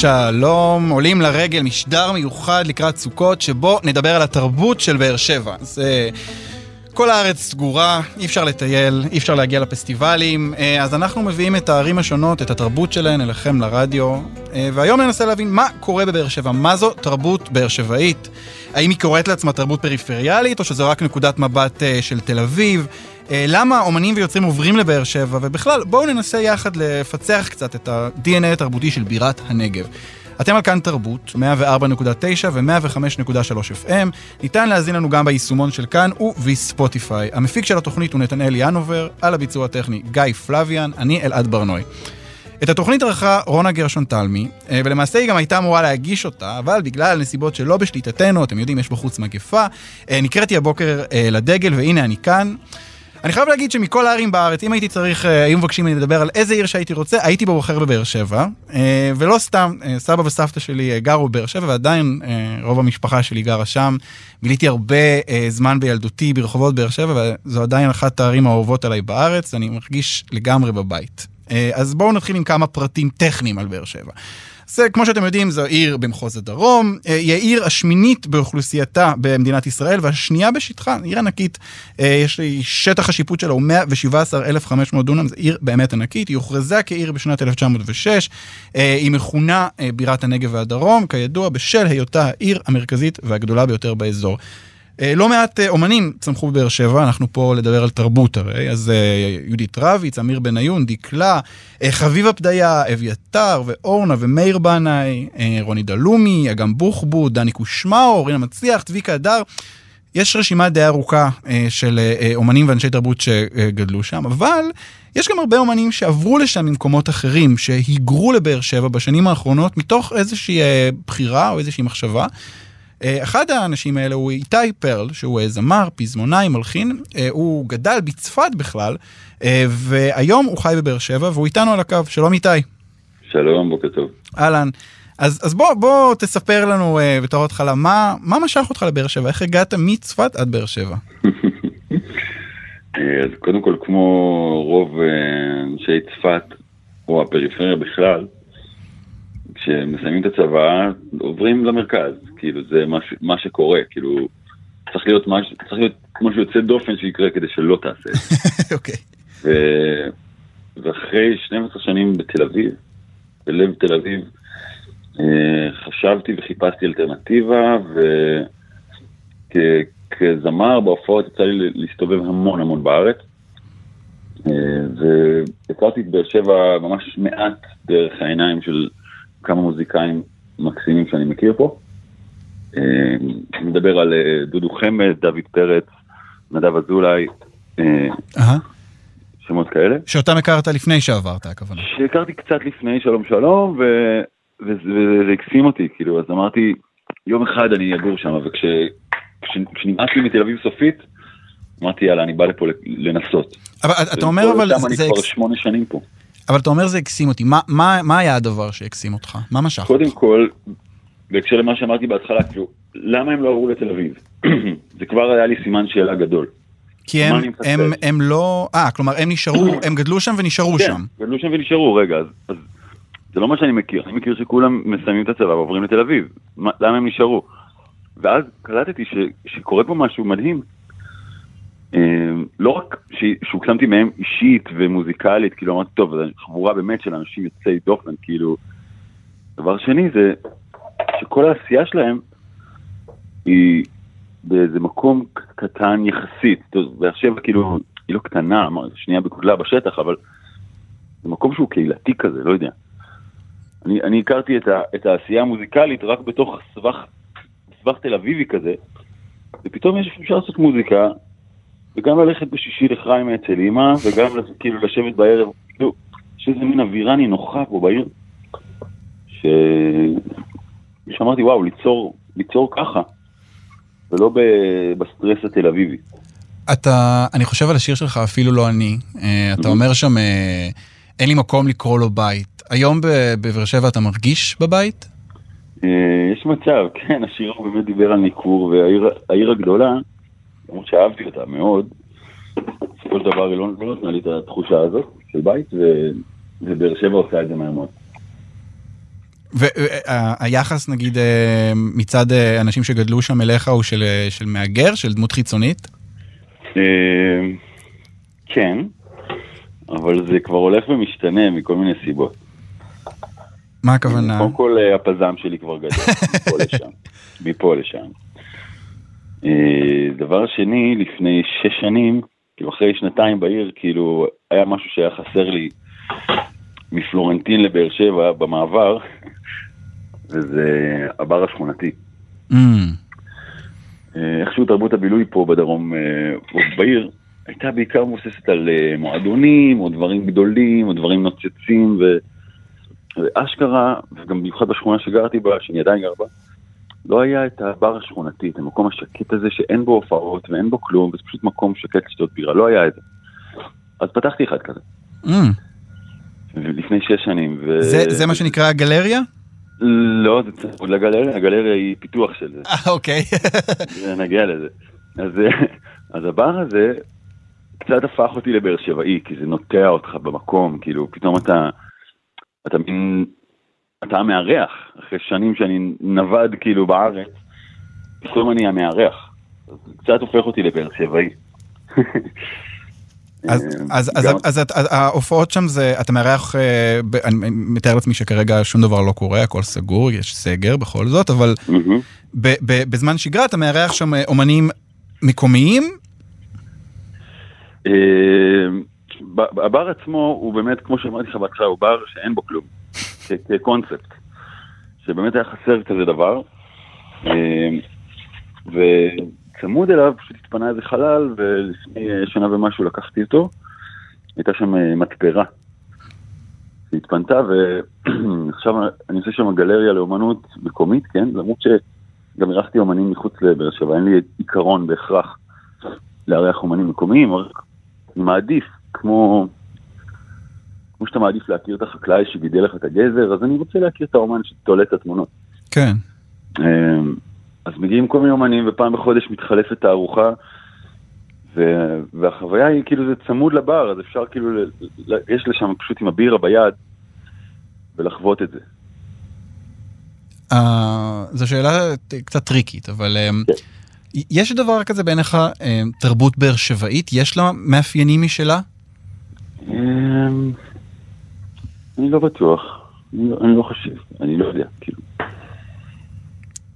שלום, עולים לרגל משדר מיוחד לקראת סוכות, שבו נדבר על התרבות של באר שבע. זה... כל הארץ סגורה, אי אפשר לטייל, אי אפשר להגיע לפסטיבלים, אה, אז אנחנו מביאים את הערים השונות, את התרבות שלהן אליכם לרדיו, אה, והיום ננסה להבין מה קורה בבאר שבע, מה זו תרבות באר שבעית, האם היא קוראת לעצמה תרבות פריפריאלית, או שזו רק נקודת מבט אה, של תל אביב, למה אומנים ויוצרים עוברים לבאר שבע, ובכלל, בואו ננסה יחד לפצח קצת את ה-DNA התרבותי של בירת הנגב. אתם על כאן תרבות, 104.9 ו-105.3 FM. ניתן להזין לנו גם ביישומון של כאן ובספוטיפיי. המפיק של התוכנית הוא נתנאל ינובר, על הביצוע הטכני גיא פלוויאן, אני אלעד ברנוי. את התוכנית ערכה רונה גרשון תלמי, אה, ולמעשה היא גם הייתה אמורה להגיש אותה, אבל בגלל נסיבות שלא בשליטתנו, אתם יודעים, יש בחוץ מגפה, אה, נקראתי הבוקר אה, לדגל, והנה אני כאן. אני חייב להגיד שמכל הערים בארץ, אם הייתי צריך, אה, היו מבקשים ממני לדבר על איזה עיר שהייתי רוצה, הייתי בוחר בבאר שבע. אה, ולא סתם, אה, סבא וסבתא שלי גרו בבאר שבע, ועדיין רוב המשפחה שלי גרה שם. ביליתי הרבה זמן בילדותי ברחובות באר שבע, וזו עדיין אחת הערים האהובות עליי בארץ, אני מרגיש לגמרי בבית. אז בואו נתחיל עם כמה פרטים טכניים על באר שבע. זה, כמו שאתם יודעים, זו עיר במחוז הדרום, אה, היא העיר השמינית באוכלוסייתה במדינת ישראל, והשנייה בשטחה, עיר ענקית, אה, יש לי, שטח השיפוט שלה הוא 117,500 דונם, זו עיר באמת ענקית, היא הוכרזה כעיר בשנת 1906, אה, היא מכונה בירת הנגב והדרום, כידוע, בשל היותה העיר המרכזית והגדולה ביותר באזור. אה, לא מעט אה, אומנים צמחו בבאר שבע, אנחנו פה לדבר על תרבות הרי, אז אה, יהודית רביץ, אמיר בניון, דקלה, חביבה פדיה, אביתר ואורנה ומאיר בנאי, רוני דלומי, אגם בוחבוט, דני קושמאו, רינה מצליח, צביקה הדר. יש רשימה די ארוכה של אומנים ואנשי תרבות שגדלו שם, אבל יש גם הרבה אומנים שעברו לשם ממקומות אחרים, שהיגרו לבאר שבע בשנים האחרונות מתוך איזושהי בחירה או איזושהי מחשבה. אה, אחד האנשים האלה הוא איתי פרל, שהוא אה, זמר, פזמונאי, מלחין, אה, הוא גדל בצפת בכלל, והיום הוא חי בבאר שבע, והוא איתנו על הקו. שלום איתי. שלום, בוקר טוב. אהלן. אז, אז בוא, בוא תספר לנו uh, בתור התחלה, מה, מה משך אותך לבאר שבע? איך הגעת מצפת עד באר שבע? אז קודם כל, כמו רוב אנשי צפת, או הפריפריה בכלל, כשמסיימים את הצבא, עוברים למרכז, כאילו זה מה, מה שקורה, כאילו צריך להיות, מש, צריך להיות משהו יוצא דופן שיקרה כדי שלא תעשה את זה. אוקיי. ו... ואחרי 12 שנים בתל אביב, בלב תל אביב, אה, חשבתי וחיפשתי אלטרנטיבה, וכזמר בהופעות יצא לי להסתובב המון המון בארץ. אה, והכרתי את באר שבע ממש מעט דרך העיניים של כמה מוזיקאים מקסימים שאני מכיר פה. אני אה, מדבר על אה, דודו חמד, דוד פרץ, נדב אזולאי, אה, שמות כאלה. שאותם הכרת לפני שעברת, הכוונה. שהכרתי קצת לפני, שלום שלום, וזה הקסים אותי, כאילו, אז אמרתי, יום אחד אני אגור שם, וכשנמאס לי מתל אביב סופית, אמרתי, יאללה, אני בא לפה לנסות. אבל אתה אומר, אבל זה... אני כבר שמונה שנים פה. אבל אתה אומר זה הקסים אותי, מה, מה, מה היה הדבר שהקסים אותך? מה משך? קודם כל, בהקשר למה שאמרתי בהתחלה, כאילו, למה הם לא עברו לתל אביב? זה כבר היה לי סימן שאלה גדול. כי הם, הם, הם, הם לא, אה, כלומר הם נשארו, הם גדלו שם ונשארו כן, שם. כן, גדלו שם ונשארו, רגע, אז, אז זה לא מה שאני מכיר, אני מכיר שכולם מסיימים את הצבא ועוברים לתל אביב, מה, למה הם נשארו? ואז קלטתי ש, שקורה פה משהו מדהים, אמ, לא רק שהוקסמתי מהם אישית ומוזיקלית, כאילו אמרתי, טוב, זו חבורה באמת של אנשים יוצאי דופן, כאילו. דבר שני זה שכל העשייה שלהם היא באיזה מקום קטן יחסית. באר שבע כאילו, היא לא קטנה, שנייה בגודלה בשטח, אבל זה מקום שהוא קהילתי כזה, לא יודע. אני, אני הכרתי את, ה, את העשייה המוזיקלית רק בתוך סבך, סבך תל אביבי כזה, ופתאום יש אפשר לעשות מוזיקה וגם ללכת בשישי לחיים אצל אימא, וגם כאילו לשבת בערב, כאילו, יש איזה מין אווירה נינוחה פה בעיר, ש... שאמרתי, וואו, ליצור, ליצור ככה, ולא ב... בסטרס התל אביבי. אתה, אני חושב על השיר שלך, אפילו לא אני. אה, אתה אומר שם, אה, אין לי מקום לקרוא לו בית. היום בבאר שבע אתה מרגיש בבית? אה, יש מצב, כן, השיר באמת דיבר על ניכור, והעיר הגדולה, למרות שאהבתי אותה מאוד, בסופו של דבר היא לא, לא נתנה לי את התחושה הזאת של בית, ובאר שבע עושה את זה מהר מאוד. והיחס נגיד אה, מצד אה, אנשים שגדלו שם אליך הוא של, אה, של מהגר, של דמות חיצונית? כן, אבל זה כבר הולך ומשתנה מכל מיני סיבות. מה הכוונה? קודם כל הפזם שלי כבר גדל, מפה לשם. מפה לשם. דבר שני, לפני שש שנים, כאילו אחרי שנתיים בעיר, כאילו היה משהו שהיה חסר לי מפלורנטין לבאר שבע במעבר, וזה הבר השכונתי. Mm. אה, איכשהו תרבות הבילוי פה בדרום, או אה, בעיר, הייתה בעיקר מבוססת על אה, מועדונים, או דברים גדולים, או דברים נוצצים, ו... ואשכרה, וגם במיוחד בשכונה שגרתי בה, שאני עדיין גר בה, לא היה את הבר השכונתי, את המקום השקט הזה שאין בו הופעות ואין בו כלום, וזה פשוט מקום שקט לשתות בירה, לא היה את זה. אז פתחתי אחד כזה. Mm. לפני שש שנים. ו... זה, זה מה שנקרא הגלריה? לא, זה צמוד לגלריה, הגלריה היא פיתוח של זה. אה, אוקיי. נגיע לזה. אז, אז הבר הזה קצת הפך אותי לבאר שבעי, כי זה נוטע אותך במקום, כאילו, פתאום אתה, אתה מין, אתה המארח, אחרי שנים שאני נווד כאילו בארץ, פתאום אני המארח. זה קצת הופך אותי לבאר שבעי. אז, אה, אז, אז, אז, אז ההופעות שם זה, אתה מארח, אה, אני מתאר לעצמי שכרגע שום דבר לא קורה, הכל סגור, יש סגר בכל זאת, אבל ב, ב, בזמן שגרה אתה מארח שם אה, אומנים מקומיים? הבר עצמו הוא באמת, כמו שאמרתי לך בהתחלה, הוא בר שאין בו כלום, כקונספט, שבאמת היה חסר כזה דבר. צמוד אליו פשוט התפנה איזה חלל, ולפני אה, שנה ומשהו לקחתי אותו. הייתה שם אה, מתפרה שהתפנתה, ועכשיו אני עושה שם גלריה לאומנות מקומית, כן? למרות שגם אירחתי אומנים מחוץ לבאר שבע, אין לי עיקרון בהכרח לארח אומנים מקומיים, רק אני מעדיף, כמו, כמו שאתה מעדיף להכיר את החקלאי שגידל לך את הגזר, אז אני רוצה להכיר את האומן שתולה את התמונות. כן. אז מגיעים כל מיני אומנים ופעם בחודש מתחלפת תערוכה ו- והחוויה היא כאילו זה צמוד לבר, אז אפשר כאילו, ל- ל- יש לשם פשוט עם הבירה ביד ולחוות את זה. Uh, זו שאלה קצת טריקית, אבל um. יש דבר כזה בעיניך um, תרבות באר שבעית? יש לה מאפיינים משלה? Um, אני לא בטוח, אני לא, אני לא חושב, אני לא יודע, כאילו.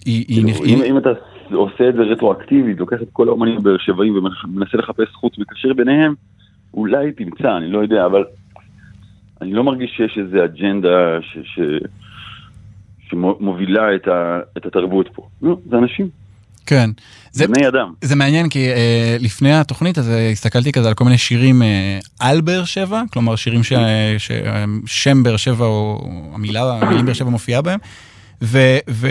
כאילו, אם אתה עושה את זה רטרואקטיבית, לוקח את כל האומנים הבאר שבעים ומנסה לחפש חוץ מקשר ביניהם, אולי תמצא, אני לא יודע, אבל אני לא מרגיש שיש איזה אג'נדה שמובילה את, התרבות פה. לא, זה אנשים. כן. זה בני אדם. זה מעניין כי אה, לפני התוכנית אז אה, הסתכלתי כזה על כל מיני שירים אה, על באר שבע, כלומר שירים ששם באר שבע או המילה, המילים באר שבע מופיעה בהם. ו, ו,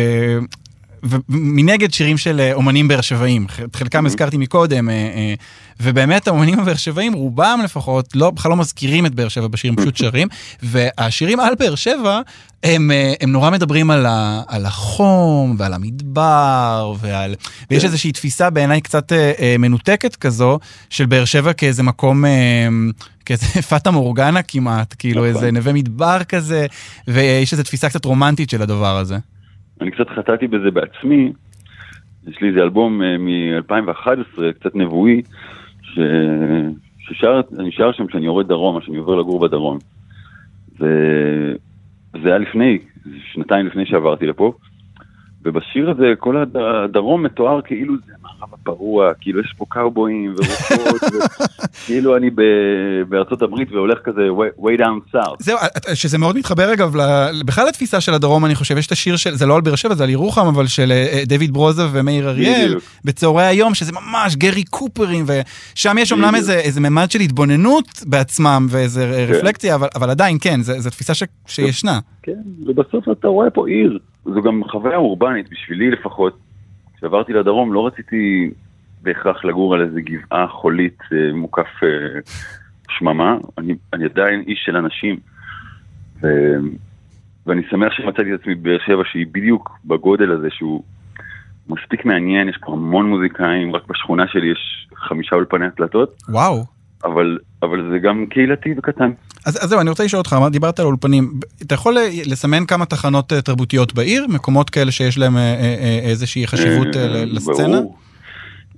ומנגד שירים של אה, אומנים באר שבעים, חלקם הזכרתי מקודם, אה, אה, ובאמת האומנים הבאר שבעים, רובם לפחות, לא, בכלל לא מזכירים את באר שבע בשירים, פשוט שרים, והשירים על באר שבע, הם, הם נורא מדברים על, ה, על החום ועל המדבר ועל... ויש כן. איזושהי תפיסה בעיניי קצת מנותקת כזו של באר שבע כאיזה מקום, כאיזה פאטה מורגנה כמעט, כאילו נכון. איזה נווה מדבר כזה, ויש איזו תפיסה קצת רומנטית של הדבר הזה. אני קצת חטאתי בזה בעצמי. יש לי איזה אלבום uh, מ-2011, קצת נבואי, ש... ששר, אני שר שם כשאני יורד דרומה, שאני עובר לגור בדרום. וזה היה לפני, שנתיים לפני שעברתי לפה. ובשיר הזה כל הדרום מתואר כאילו זה המערב הפרוע, כאילו יש פה קאובויים ורוחות, כאילו אני בארצות הברית והולך כזה way down south. זהו, שזה מאוד מתחבר אגב, בכלל לתפיסה של הדרום אני חושב, יש את השיר של, זה לא על באר שבע, זה על ירוחם, אבל של אה, דויד ברוזה ומאיר אריאל, בצהרי היום, שזה ממש גרי קופרים, ושם יש אומנם איזה ממד של התבוננות בעצמם ואיזה כן. רפלקציה, אבל עדיין כן, זו תפיסה שישנה. כן, ובסוף אתה רואה פה עיר. זו גם חוויה אורבנית, בשבילי לפחות. כשעברתי לדרום לא רציתי בהכרח לגור על איזה גבעה חולית אה, מוקף אה, שממה, אני, אני עדיין איש של אנשים. ו, ואני שמח שמצאתי את עצמי בבאר שבע שהיא בדיוק בגודל הזה שהוא מספיק מעניין, יש פה המון מוזיקאים, רק בשכונה שלי יש חמישה אולפני הקלטות. וואו. אבל, אבל זה גם קהילתי וקטן. אז, אז זהו, אני רוצה לשאול אותך, דיברת על אולפנים, אתה יכול לסמן כמה תחנות תרבותיות בעיר? מקומות כאלה שיש להם איזושהי חשיבות לסצנה? ברור.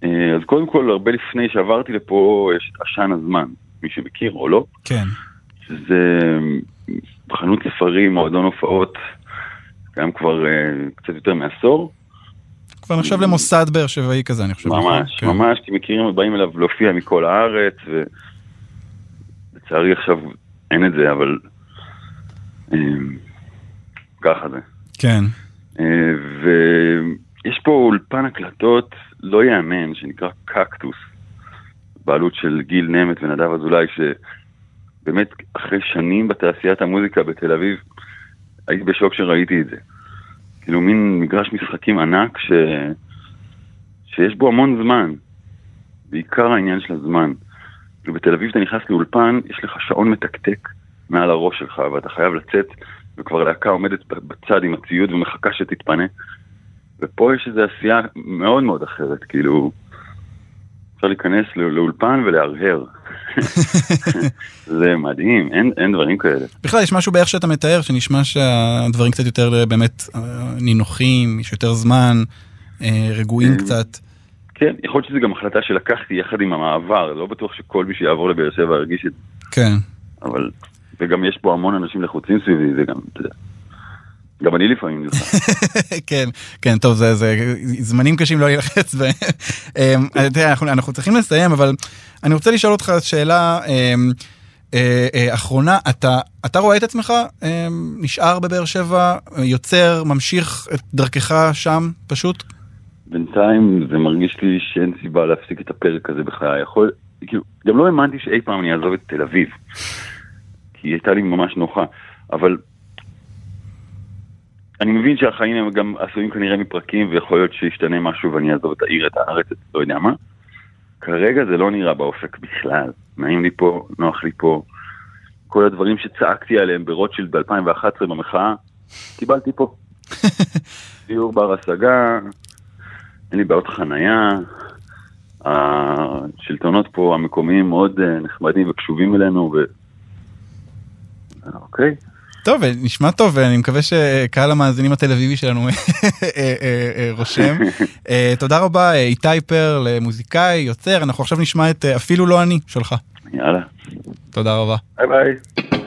אז קודם כל, הרבה לפני שעברתי לפה, יש את עשן הזמן, מי שמכיר או לא. כן. שזה חנות ספרים, מועדון הופעות, קיים כבר קצת יותר מעשור. כבר נחשב למוסד באר שבעי כזה, אני חושב. ממש, כן. ממש, כי מכירים, באים אליו להופיע מכל הארץ, ולצערי עכשיו אין את זה, אבל אמ, ככה זה. כן. אה, ויש פה אולפן הקלטות לא יאמן, שנקרא קקטוס, בעלות של גיל נמט ונדב אזולאי, שבאמת אחרי שנים בתעשיית המוזיקה בתל אביב, הייתי בשוק שראיתי את זה. כאילו מין מגרש משחקים ענק ש... שיש בו המון זמן, בעיקר העניין של הזמן. כאילו בתל אביב אתה נכנס לאולפן, יש לך שעון מתקתק מעל הראש שלך, ואתה חייב לצאת, וכבר להקה עומדת בצד עם הציוד ומחכה שתתפנה. ופה יש איזו עשייה מאוד מאוד אחרת, כאילו, אפשר להיכנס לאולפן ולהרהר. זה מדהים, אין, אין דברים כאלה. בכלל, יש משהו באיך שאתה מתאר, שנשמע שהדברים קצת יותר באמת אה, נינוחים, יש יותר זמן, אה, רגועים אה, קצת. כן, יכול להיות שזו גם החלטה שלקחתי יחד עם המעבר, לא בטוח שכל מי שיעבור לבאר שבע ירגיש את זה. כן. אבל, וגם יש פה המון אנשים לחוצים סביבי, זה גם, אתה יודע. גם אני לפעמים נלחץ. כן, כן, טוב, זה, זה זמנים קשים לא להילחץ. אמ, אנחנו, אנחנו צריכים לסיים, אבל אני רוצה לשאול אותך שאלה אמ, אה, אה, אחרונה. אתה, אתה רואה את עצמך אמ, נשאר בבאר שבע, יוצר, ממשיך את דרכך שם, פשוט? בינתיים זה מרגיש לי שאין סיבה להפסיק את הפרק הזה בחיי. יכול, כאילו, גם לא האמנתי שאי פעם אני אעזוב את תל אביב, כי היא הייתה לי ממש נוחה. אבל אני מבין שהחיים הם גם עשויים כנראה מפרקים ויכול להיות שישתנה משהו ואני אעזוב את העיר, את הארץ, את לא יודע מה. כרגע זה לא נראה באופק בכלל. נעים לי פה, נוח לי פה. כל הדברים שצעקתי עליהם ברוטשילד ב-2011 במחאה, קיבלתי פה. דיור בר השגה, אין לי בעיות חנייה. השלטונות פה המקומיים מאוד אה, נחמדים וקשובים אלינו, ו... אוקיי, טוב, נשמע טוב, ואני מקווה שקהל המאזינים התל אביבי שלנו אה, אה, אה, רושם. תודה רבה, איתי פרל, מוזיקאי, יוצר, אנחנו עכשיו נשמע את אפילו לא אני שלך. יאללה. תודה רבה. ביי ביי.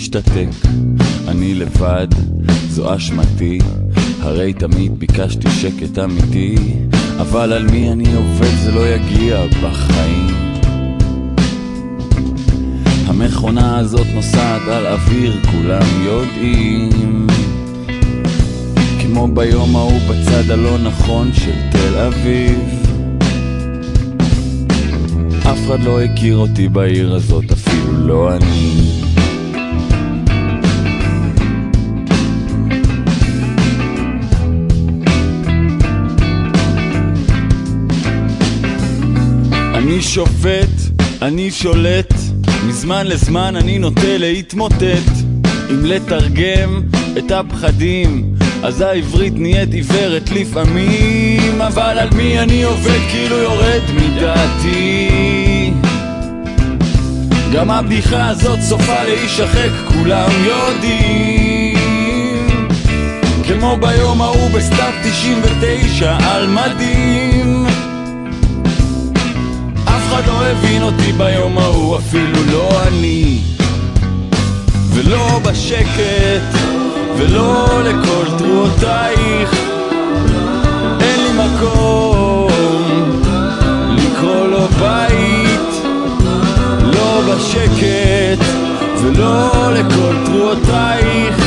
נוטה להשתתק אני לבד, זו אשמתי. הרי תמיד ביקשתי שקט אמיתי. אבל על מי אני עובד זה לא יגיע בחיים. המכונה הזאת נוסעת על אוויר, כולם יודעים. כמו ביום ההוא בצד הלא נכון של תל אביב. אף אחד לא הכיר אותי בעיר הזאת, אפילו לא אני. אני שופט, אני שולט, מזמן לזמן אני נוטה להתמוטט. אם לתרגם את הפחדים, אז העברית נהיית עיוורת לפעמים, אבל על מי אני עובד כאילו יורד מדעתי. גם הבדיחה הזאת סופה להישחק, כולם יודעים. כמו ביום ההוא בסתיו 99 על מדים. אחד לא הבין אותי ביום ההוא, אפילו לא אני. ולא בשקט, ולא לכל תרועותייך. אין לי מקום לקרוא לו בית, לא בשקט, ולא לכל תרועותייך.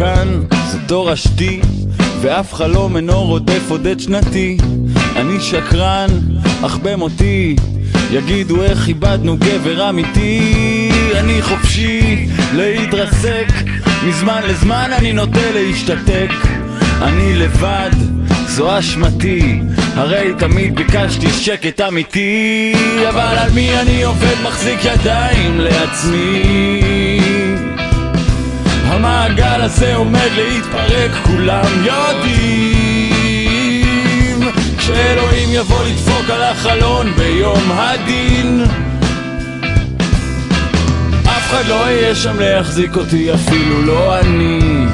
כאן, זה תורשתי, ואף חלום אינו רודף עוד את שנתי. אני שקרן, אך במותי, יגידו איך איבדנו גבר אמיתי. אני חופשי להתרסק, מזמן לזמן אני נוטה להשתתק. אני לבד, זו אשמתי, הרי תמיד ביקשתי שקט אמיתי, אבל על מי אני עובד מחזיק ידיים לעצמי. המעגל הזה עומד להתפרק, כולם יודעים. כשאלוהים יבוא לדפוק על החלון ביום הדין, אף אחד לא יהיה שם להחזיק אותי, אפילו לא אני.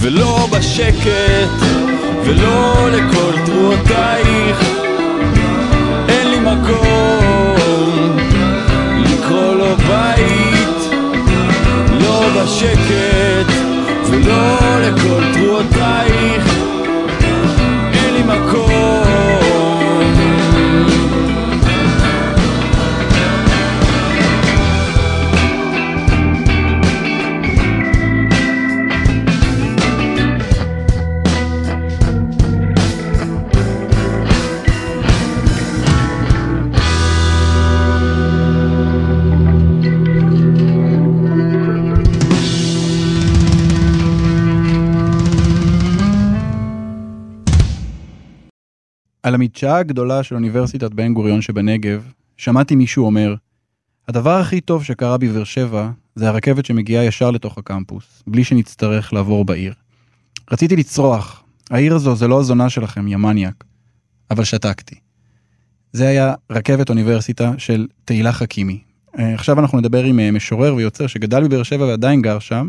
ולא בשקט, ולא לכל תרועותייך, אין לי מקום לקרוא לו בית, לא בשקט, ולא לכל תרועותייך, על המדשאה הגדולה של אוניברסיטת בן גוריון שבנגב, שמעתי מישהו אומר, הדבר הכי טוב שקרה בבאר שבע זה הרכבת שמגיעה ישר לתוך הקמפוס, בלי שנצטרך לעבור בעיר. רציתי לצרוח, העיר הזו זה לא הזונה שלכם, יא מניאק, אבל שתקתי. זה היה רכבת אוניברסיטה של תהילה חכימי. אה, עכשיו אנחנו נדבר עם אה, משורר ויוצר שגדל בבאר שבע ועדיין גר שם,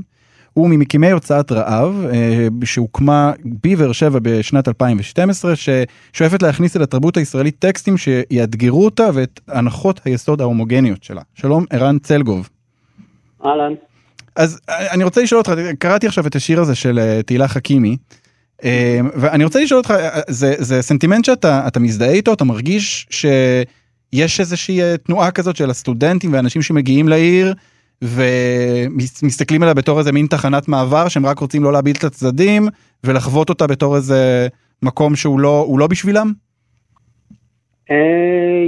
הוא ממקימי הוצאת רעב, אה, שהוקמה בבאר שבע בשנת 2012, ששואפת להכניס אל התרבות הישראלית טקסטים שיאתגרו אותה ואת הנחות היסוד ההומוגניות שלה. שלום, ערן צלגוב. אהלן. אז אה, אני רוצה לשאול אותך, קראתי עכשיו את השיר הזה של אה, תהילה חכימי, ואני רוצה לשאול אותך, זה, זה סנטימנט שאתה מזדהה איתו, אתה מרגיש שיש איזושהי תנועה כזאת של הסטודנטים ואנשים שמגיעים לעיר, ומסתכלים עליה בתור איזה מין תחנת מעבר שהם רק רוצים לא להביל את הצדדים ולחוות אותה בתור איזה מקום שהוא לא, לא בשבילם? אה,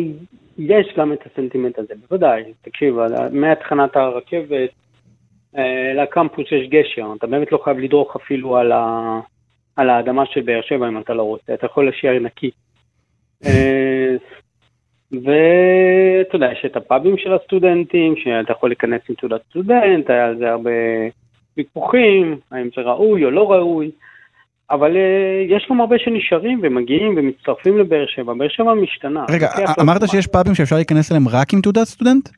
יש גם את הסנטימנט הזה, בוודאי. תקשיב, מהתחנת הרכבת אה, לקמפוס יש גשר, אתה באמת לא חייב לדרוך אפילו על, ה... על האדמה של באר שבע אם אתה לא רוצה, אתה יכול להשאר נקי. אה, ואתה יודע, יש את הפאבים של הסטודנטים, שאתה יכול להיכנס עם תעודת סטודנט, היה על זה הרבה ויכוחים, האם זה ראוי או לא ראוי, אבל uh, יש גם הרבה שנשארים ומגיעים ומצטרפים לבאר שבע, באר שבע משתנה. רגע, אמרת שיש פאבים שאפשר להיכנס אליהם רק עם תעודת סטודנט?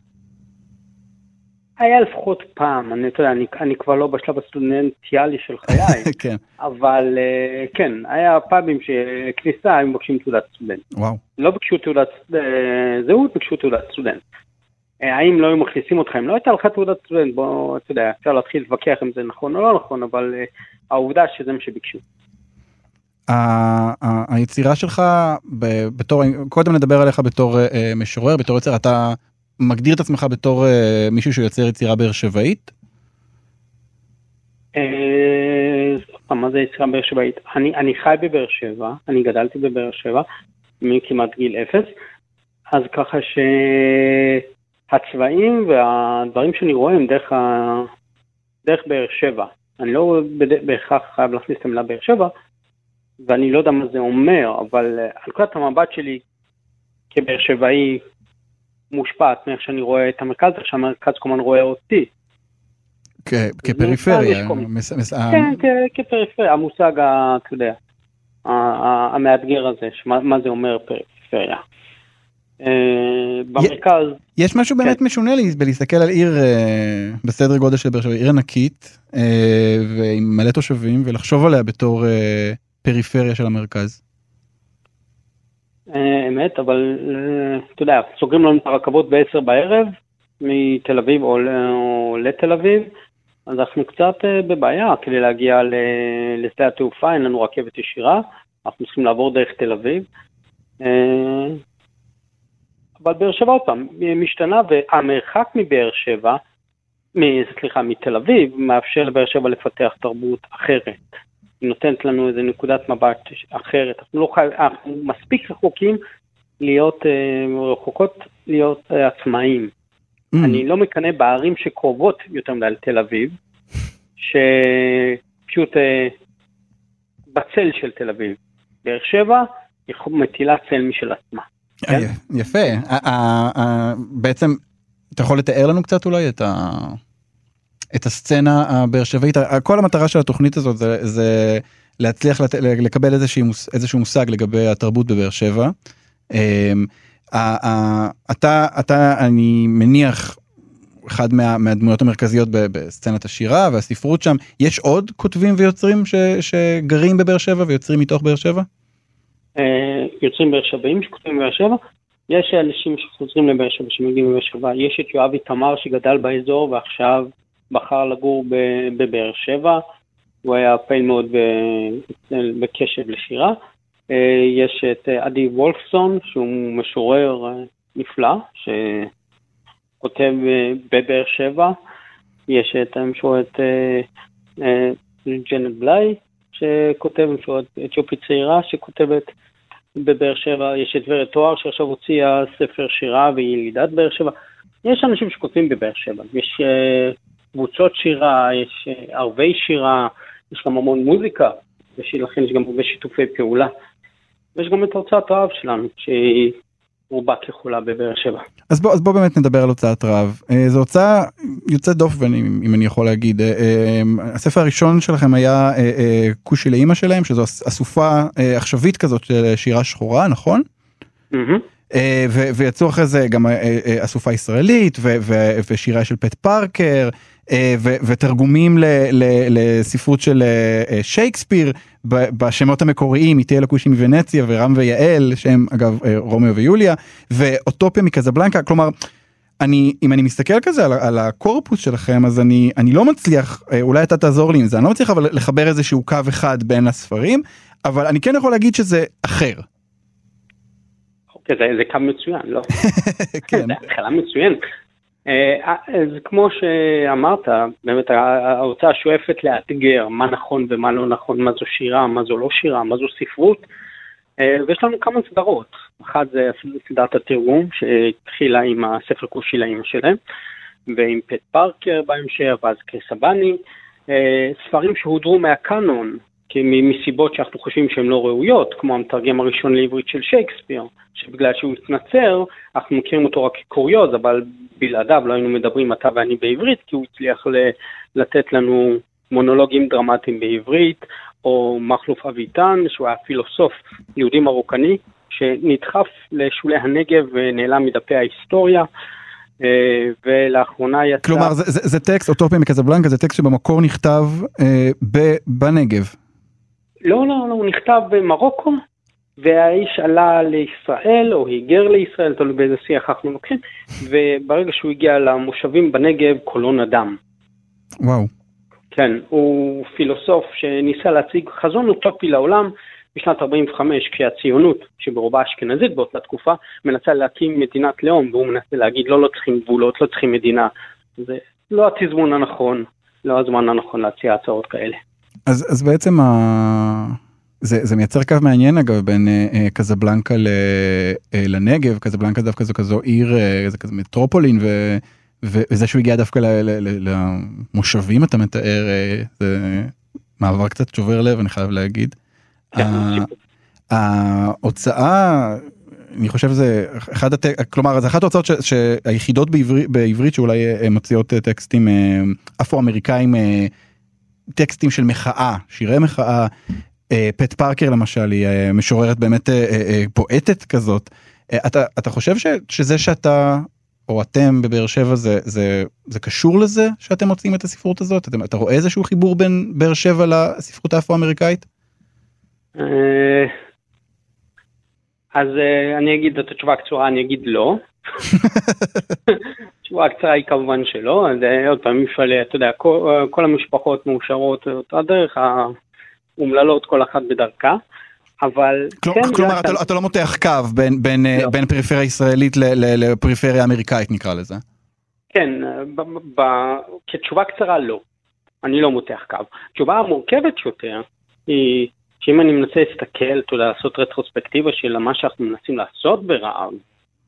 היה לפחות פעם, אני, אתה יודע, אני, אני כבר לא בשלב הסטודנטיאלי של חיי, כן. אבל uh, כן, היה פאבים שכניסה, הם מבקשים תעודת סטודנט. וואו. לא ביקשו תעודת uh, זהות, ביקשו תעודת סטודנט. Uh, האם לא היו מכניסים אותך, אם לא הייתה לך תעודת סטודנט, בוא, אתה יודע, אפשר להתחיל להתווכח אם זה נכון או לא נכון, אבל העובדה שזה מה שביקשו. היצירה שלך בתור, קודם נדבר עליך בתור משורר, בתור יוצר, אתה מגדיר את עצמך בתור uh, מישהו שיוצר יצירה באר שבעית? אה, מה זה יצירה באר שבעית? אני, אני חי בבאר שבע, אני גדלתי בבאר שבע מכמעט גיל אפס, אז ככה שהצבעים והדברים שאני רואה הם דרך, ה... דרך באר שבע. אני לא בהכרח חייב להכניס את המילה באר שבע, ואני לא יודע מה זה אומר, אבל על נקודת המבט שלי כבאר שבעי מושפעת מאיך שאני רואה את המרכז, איך שהמרכז הזמן רואה אותי. כפריפריה. כן, כפריפריה, המושג, אתה יודע, המאתגר הזה, מה זה אומר פריפריה. אה, במרכז... יש משהו באמת כן. משונה לי בלהסתכל על עיר אה, בסדר גודל של באר שבע, עיר ענקית אה, ועם מלא תושבים ולחשוב עליה בתור פריפריה של המרכז. אמת, אבל אתה יודע, סוגרים לנו את הרכבות ב-10 בערב מתל אביב או, או לתל אביב, אז אנחנו קצת אה, בבעיה כדי להגיע לשדה התעופה, אין לנו רכבת ישירה, אנחנו צריכים לעבור דרך תל אביב. אבל באר שבע עוד פעם משתנה והמרחק מבאר שבע, סליחה, מתל אביב, מאפשר לבאר שבע לפתח תרבות אחרת. נותנת לנו איזה נקודת מבט אחרת. אנחנו, לא חי... אנחנו מספיק רחוקים להיות, רחוקות להיות עצמאים. Mm. אני לא מקנא בערים שקרובות יותר מדי לתל אביב, שפשוט בצל של תל אביב. באר שבע מטילה צל משל עצמה. כן? יפה, בעצם אתה יכול לתאר לנו קצת אולי את, ה... את הסצנה הבאר שבעית, כל המטרה של התוכנית הזאת זה, זה להצליח לת... לקבל איזשהו, איזשהו מושג לגבי התרבות בבאר שבע. אמ, אתה, אתה, אני מניח, אחד מה, מהדמויות המרכזיות בסצנת השירה והספרות שם, יש עוד כותבים ויוצרים ש, שגרים בבאר שבע ויוצרים מתוך באר שבע? אה, יוצרים באר שבעים שכותבים בבאר שבע. יש אנשים שחוזרים לבאר שבע שמגיעים לבאר שבע, יש את יואב איתמר שגדל באזור ועכשיו בחר לגור בבאר שבע, הוא היה פעיל מאוד בקשב לשירה. אה, יש את עדי וולפסון שהוא משורר אה, נפלא שכותב בבאר שבע, יש את המשוררת ג'נט בליי שכותב, משוררת אתיופית צעירה שכותבת בבאר שבע, יש את ורד תואר שעכשיו הוציאה ספר שירה והיא ילידת באר שבע. יש אנשים שכותבים בבאר שבע, יש קבוצות שירה, יש uh, ערבי שירה, יש גם המון מוזיקה, ולכן יש גם הרבה שיתופי פעולה. ויש גם את הוצאת האב שלנו, שהיא רובה ככולה בבאר שבע. אז בוא, אז בוא באמת נדבר על הוצאת רב. אה, זו הוצאה יוצאת דופן אם אני יכול להגיד. אה, אה, הספר הראשון שלכם היה כושי לאימא שלהם שזו אסופה עכשווית כזאת של שירה שחורה נכון? Mm-hmm. ויצאו אחרי זה גם אסופה ישראלית ושירה של פט פארקר אה, ותרגומים לספרות של אה, אה, שייקספיר בשמות המקוריים איתי אלקושי מוונציה ורם ויעל שהם אגב רומאו ויוליה ואוטופיה מקזבלנקה כלומר. אני אם אני מסתכל כזה על, על הקורפוס שלכם אז אני אני לא מצליח אולי אתה תעזור לי עם זה אני לא מצליח אבל לחבר איזשהו קו אחד בין הספרים אבל אני כן יכול להגיד שזה אחר. אוקיי, זה, זה קו מצוין לא? כן. זה התחלה מצוינת אה, אז כמו שאמרת, באמת ההוצאה שואפת לאתגר מה נכון ומה לא נכון, מה זו שירה, מה זו לא שירה, מה זו ספרות, אה, ויש לנו כמה סדרות. אחת זה סדרת התרגום שהתחילה עם הספר כושי לאמא שלהם, ועם פט פארקר בהמשך, ואז קריסבני, אה, ספרים שהודרו מהקאנון, מסיבות שאנחנו חושבים שהן לא ראויות, כמו המתרגם הראשון לעברית של שייקספיר, שבגלל שהוא התנצר, אנחנו מכירים אותו רק כקוריוז, אבל בלעדיו לא היינו מדברים אתה ואני בעברית, כי הוא הצליח לתת לנו מונולוגים דרמטיים בעברית, או מכלוף אביטן, שהוא היה פילוסוף יהודי מרוקני, שנדחף לשולי הנגב ונעלם מדפי ההיסטוריה. אה, ולאחרונה יצא... כלומר זה, זה, זה טקסט אוטופיה מקזבלנקה זה טקסט שבמקור נכתב אה, ב, בנגב. לא לא לא הוא נכתב במרוקו והאיש עלה לישראל, או היגר לישראל, תלוי באיזה שיח אנחנו לוקחים, וברגע שהוא הגיע למושבים בנגב, קולו נדם. וואו. כן, הוא פילוסוף שניסה להציג חזון אוטופי לעולם בשנת 45, כשהציונות, שברובה אשכנזית באותה תקופה, מנסה להקים מדינת לאום, והוא מנסה להגיד לא, לא צריכים גבולות, לא צריכים מדינה. זה לא התזמון הנכון, לא הזמן הנכון להציע הצעות כאלה. אז, אז בעצם ה... זה, זה מייצר קו מעניין אגב בין אה, אה, קזבלנקה ל, אה, לנגב, קזבלנקה דווקא זו כזו עיר, אה, זה כזה מטרופולין, ו, ו, וזה שהוא הגיע דווקא ל, ל, ל, למושבים אתה מתאר, אה, זה מעבר קצת שובר לב אני חייב להגיד. כן, ההוצאה, אני חושב זה אחד, הת... כלומר זה אחת ההוצאות ש... שהיחידות בעברית, בעברית שאולי אה, מוציאות אה, טקסטים אה, אפרו-אמריקאים, טקסטים של מחאה, שירי מחאה. אה, פט פארקר למשל היא אה, משוררת באמת אה, פואטת כזאת. אתה, אתה חושב ש, שזה שאתה או אתם בבאר שבע זה, זה, זה קשור לזה שאתם מוצאים את הספרות הזאת? אתה, אתה רואה איזשהו חיבור בין באר שבע לספרות האפרו-אמריקאית? אז אני אגיד את התשובה הקצורה, אני אגיד לא. התשובה הקצרה היא כמובן שלא, עוד פעם, מפעל, אתה יודע, כל, כל המשפחות מאושרות אותה דרך, אומללות כל אחת בדרכה. אבל כל, כן, כלומר, לא אתה, לא- אתה לא מותח קו בין, בין, אה, לא. בין פריפריה ישראלית ל, ל, לפריפריה אמריקאית נקרא לזה. כן, ב, ב, כתשובה קצרה לא. אני לא מותח קו. תשובה המורכבת יותר היא שאם אני מנסה להסתכל, אתה יודע, לעשות רטרוספקטיבה של מה שאנחנו מנסים לעשות ברעב,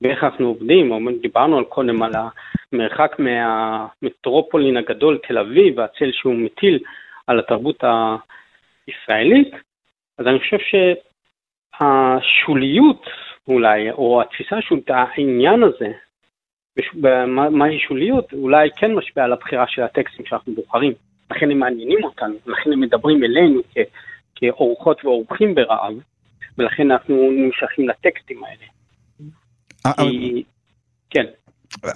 ואיך אנחנו עובדים, דיברנו קודם על המרחק מהמטרופולין הגדול תל אביב והצל שהוא מטיל על התרבות הישראלית, אז אני חושב שהשוליות אולי, או התפיסה של העניין הזה, מהי שוליות, אולי כן משפיעה על הבחירה של הטקסטים שאנחנו בוחרים. לכן הם מעניינים אותנו, לכן הם מדברים אלינו כאורחות ואורחים ברעב, ולכן אנחנו נמשכים לטקסטים האלה. אה, כי... כן,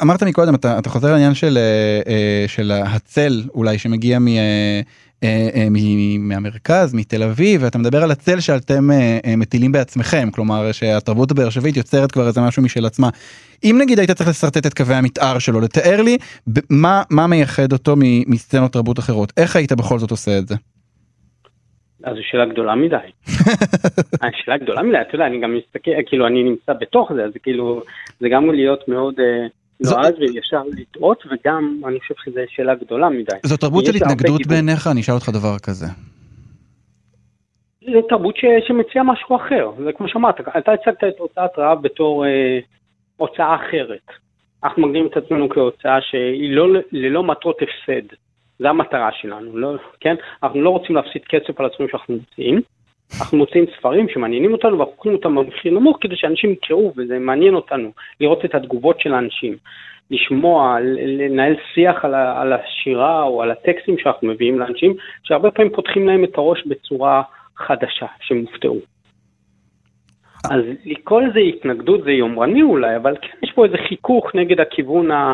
אמרת מקודם אתה, אתה חוזר לעניין של, אה, אה, של הצל אולי שמגיע מ, אה, אה, אה, מ- מהמרכז מתל אביב ואתה מדבר על הצל שאתם אה, אה, מטילים בעצמכם כלומר שהתרבות הבאר שבעית יוצרת כבר איזה משהו משל עצמה. אם נגיד היית צריך לשרטט את קווי המתאר שלו לתאר לי מה מה מייחד אותו מסצנות תרבות אחרות איך היית בכל זאת עושה את זה. אז זו שאלה גדולה מדי. השאלה גדולה מדי, אתה יודע, אני גם מסתכל, כאילו אני נמצא בתוך זה, אז כאילו, זה גם להיות מאוד אה, נועז וישר לטעות, וגם אני חושב שזו שאלה גדולה מדי. זו תרבות של התנגדות. בעיניך אני אשאל אותך דבר כזה. זו תרבות ש, שמציעה משהו אחר, זה כמו שאמרת, אתה הצגת את הוצאת רעב בתור אה, הוצאה אחרת. אנחנו מגדירים את עצמנו כהוצאה שהיא לא ללא מטרות הפסד, זה המטרה שלנו, לא, כן? אנחנו לא רוצים להפסיד כסף על הספרים שאנחנו מוציאים, אנחנו מוציאים ספרים שמעניינים אותנו ואנחנו קוראים אותם במחיר נמוך כדי שאנשים יקראו וזה מעניין אותנו, לראות את התגובות של האנשים, לשמוע, לנהל שיח על, על השירה או על הטקסטים שאנחנו מביאים לאנשים, שהרבה פעמים פותחים להם את הראש בצורה חדשה, שהם הופתעו. אז לקרוא לזה התנגדות זה יומרני אולי, אבל כן יש פה איזה חיכוך נגד הכיוון, ה,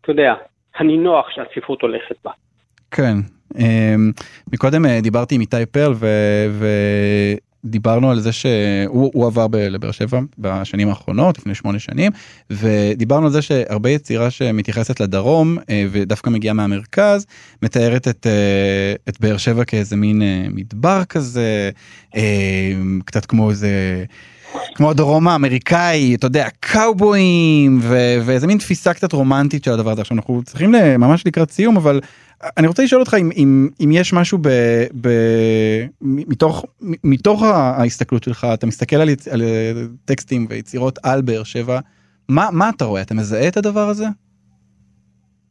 אתה יודע, הנינוח שהספרות הולכת בה. כן. אמ, מקודם אה, דיברתי עם איתי פרל ו- ודיברנו על זה שהוא הוא עבר ב- לבאר שבע בשנים האחרונות לפני שמונה שנים ודיברנו על זה שהרבה יצירה שמתייחסת לדרום אה, ודווקא מגיעה מהמרכז מתארת את, אה, את באר שבע כאיזה מין מדבר כזה קצת כמו איזה. כמו הדרום האמריקאי, אתה יודע, קאובויים, ו- ואיזה מין תפיסה קצת רומנטית של הדבר הזה. עכשיו אנחנו צריכים ממש לקראת סיום, אבל אני רוצה לשאול אותך אם, אם, אם יש משהו ב, ב, מתוך, מתוך ההסתכלות שלך, אתה מסתכל על, יצ- על טקסטים ויצירות על באר שבע, מה, מה אתה רואה? אתה מזהה את הדבר הזה?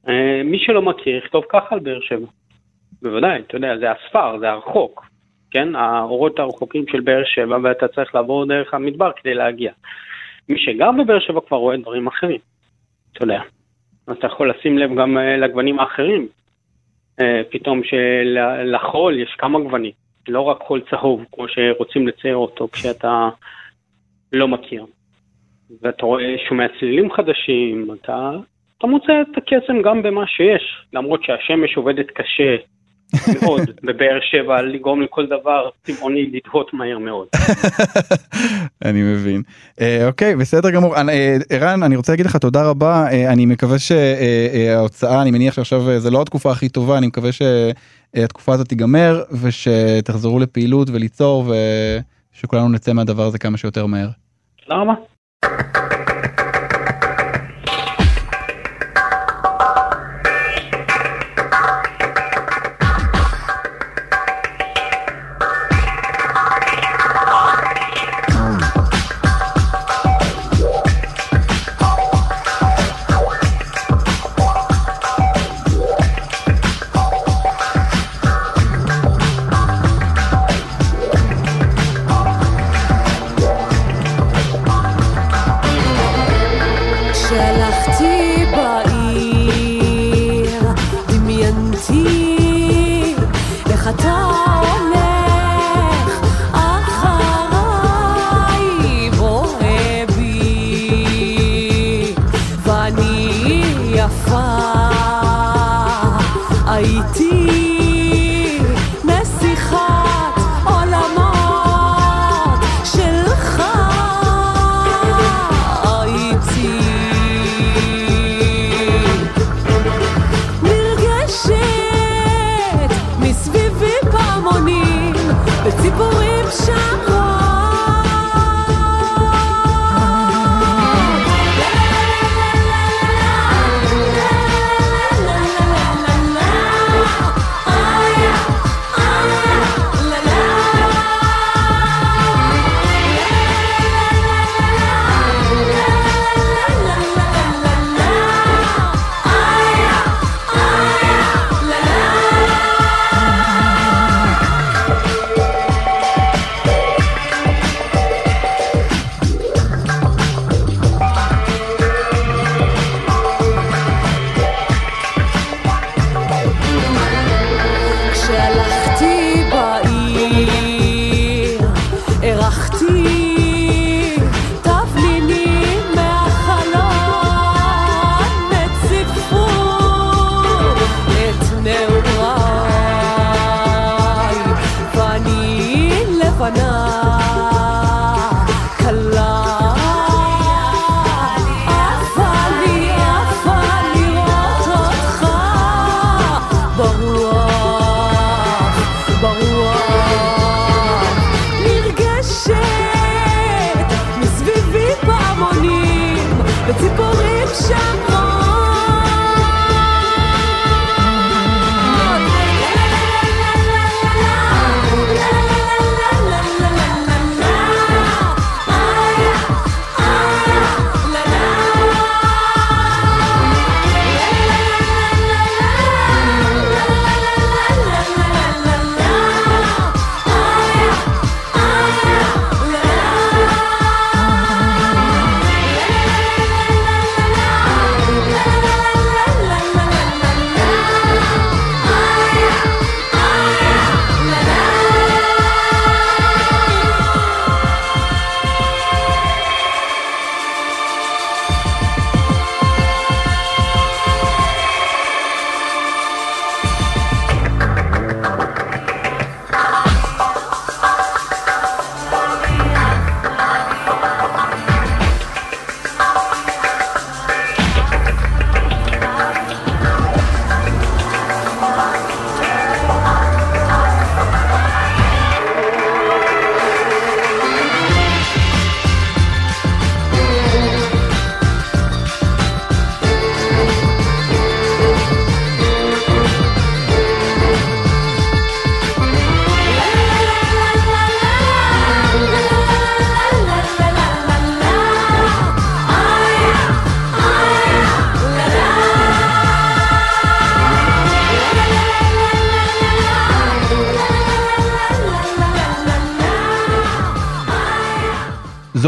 אה, מי שלא מכיר, יכתוב ככה על באר שבע. בוודאי, אתה יודע, זה הספר, זה הרחוק, כן? האורות הרחוקים של באר שבע, ואתה צריך לעבור דרך המדבר כדי להגיע. מי שגר בבאר שבע כבר רואה דברים אחרים, אתה יודע. אתה יכול לשים לב גם אה, לגוונים האחרים. אה, פתאום שלחול יש כמה גוונים, לא רק חול צהוב, כמו שרוצים לצייר אותו כשאתה לא מכיר. ואתה רואה, שומע צלילים חדשים, אתה, אתה מוצא את הקסם גם במה שיש, למרות שהשמש עובדת קשה מאוד בבאר שבע לגרום לכל דבר צבעוני לדהות מהר מאוד. אני מבין. אה, אוקיי, בסדר גמור. אני- אה, ערן, אני רוצה להגיד לך תודה רבה. אה, אני מקווה שההוצאה, אני מניח שעכשיו אה, זה לא התקופה הכי טובה, אני מקווה שהתקופה הזאת תיגמר ושתחזרו לפעילות וליצור ושכולנו נצא מהדבר הזה כמה שיותר מהר. תודה רבה.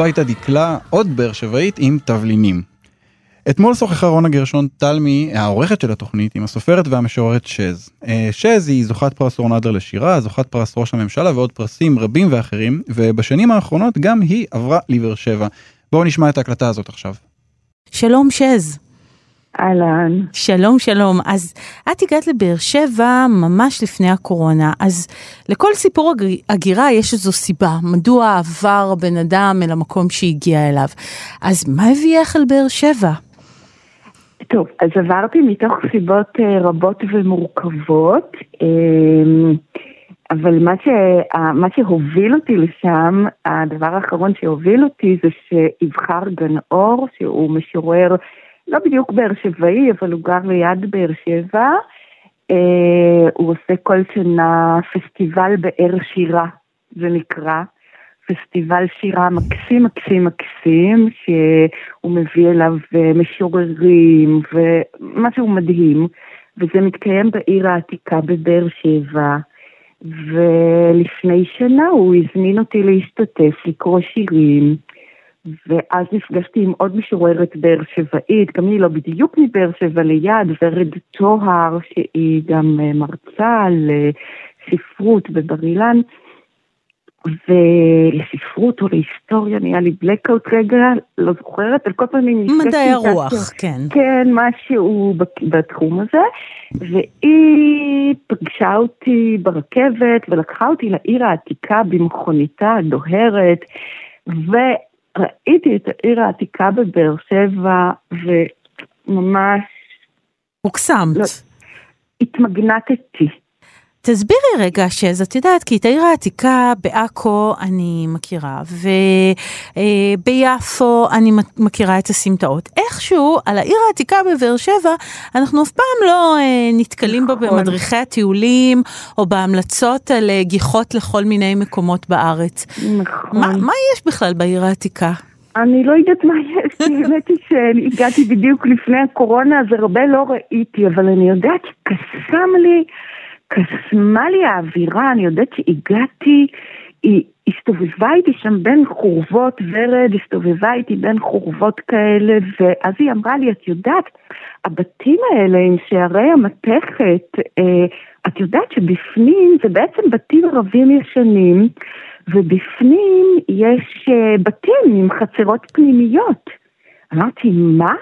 זו הייתה דקלה, עוד באר שבעית עם תבלינים. אתמול שוחחה רונה גרשון תלמי, העורכת של התוכנית, עם הסופרת והמשוררת שז. אה, שז היא זוכת פרס אורנדר לשירה, זוכת פרס ראש הממשלה ועוד פרסים רבים ואחרים, ובשנים האחרונות גם היא עברה לבאר שבע. בואו נשמע את ההקלטה הזאת עכשיו. שלום שז. אהלן. שלום שלום. אז את הגעת לבאר שבע ממש לפני הקורונה, אז לכל סיפור הג- הגירה יש איזו סיבה, מדוע עבר בן אדם אל המקום שהגיע אליו. אז מה הביאך אל באר שבע? טוב, אז עברתי מתוך סיבות אה, רבות ומורכבות, אה, אבל מה, ש... מה שהוביל אותי לשם, הדבר האחרון שהוביל אותי זה שיבחר גן אור, שהוא משורר לא בדיוק באר שבעי, אבל הוא גר ליד באר שבע. אה, הוא עושה כל שנה פסטיבל באר שירה, זה נקרא. פסטיבל שירה מקסים מקסים מקסים, שהוא מביא אליו אה, משוררים ומשהו מדהים, וזה מתקיים בעיר העתיקה בבאר שבע. ולפני שנה הוא הזמין אותי להשתתף, לקרוא שירים, ואז נפגשתי עם עוד משוררת באר שבעית, גם היא לא בדיוק מבאר שבע ליד, ורד טוהר, שהיא גם אה, מרצה לספרות בבר אילן. ולספרות או להיסטוריה נהיה לי בלקאוט רגע, לא זוכרת, על כל פנים נפגשתי מדעי הרוח, ש- כן. כן, משהו בת- בתחום הזה, והיא פגשה אותי ברכבת ולקחה אותי לעיר העתיקה במכוניתה הדוהרת, וראיתי את העיר העתיקה בבאר שבע, וממש הוקסמת. לא. התמגנטתי. תסבירי רגע שז, את יודעת, כי את העיר העתיקה בעכו אני מכירה, וביפו אני מכירה את הסמטאות. איכשהו, על העיר העתיקה בבאר שבע, אנחנו אף פעם לא אה, נתקלים בה נכון. במדריכי הטיולים, או בהמלצות על אה, גיחות לכל מיני מקומות בארץ. נכון. מה, מה יש בכלל בעיר העתיקה? אני לא יודעת מה יש, האמת היא שהגעתי בדיוק לפני הקורונה, אז הרבה לא ראיתי, אבל אני יודעת שקסם לי, קסמה לי האווירה, אני יודעת שהגעתי, היא הסתובבה איתי שם בין חורבות, ורד הסתובבה איתי בין חורבות כאלה, ואז היא אמרה לי, את יודעת, הבתים האלה עם שערי המתכת, אה, את יודעת שבפנים זה בעצם בתים ערבים ישנים, ובפנים יש אה, בתים עם חצרות פנימיות. אמרתי, מה?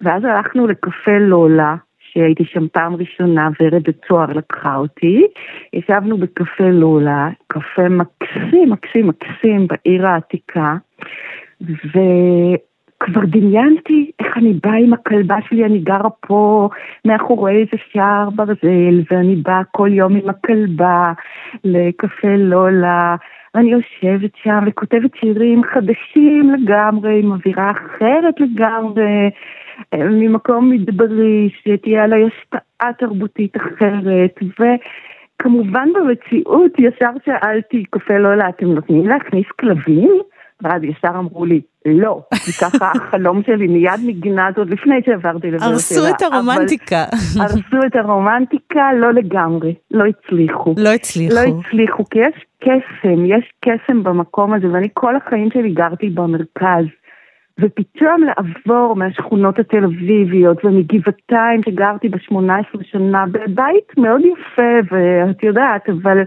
ואז הלכנו לקפה לולה, שהייתי שם פעם ראשונה, ורד צוהר לקחה אותי. ישבנו בקפה לולה, קפה מקסים, מקסים, מקסים בעיר העתיקה, וכבר דמיינתי איך אני באה עם הכלבה שלי, אני גרה פה מאחורי איזה שער ברזל, ואני באה כל יום עם הכלבה לקפה לולה. ואני יושבת שם וכותבת שירים חדשים לגמרי, עם אווירה אחרת לגמרי. אה, ממקום מדברי, שתהיה עליי השפעה תרבותית אחרת, וכמובן במציאות ישר שאלתי, קפה לולה, אתם נותנים להכניס כלבים? ואז ישר אמרו לי, לא, כי ככה החלום שלי מיד נגנז עוד לפני שעברתי לבאר שבע. הרסו את הרומנטיקה. הרסו את הרומנטיקה, לא לגמרי, לא הצליחו. לא הצליחו. לא הצליחו, כי יש קסם, יש קסם במקום הזה, ואני כל החיים שלי גרתי במרכז. ופתאום לעבור מהשכונות התל אביביות ומגבעתיים שגרתי ב-18 שנה בבית מאוד יפה ואת יודעת אבל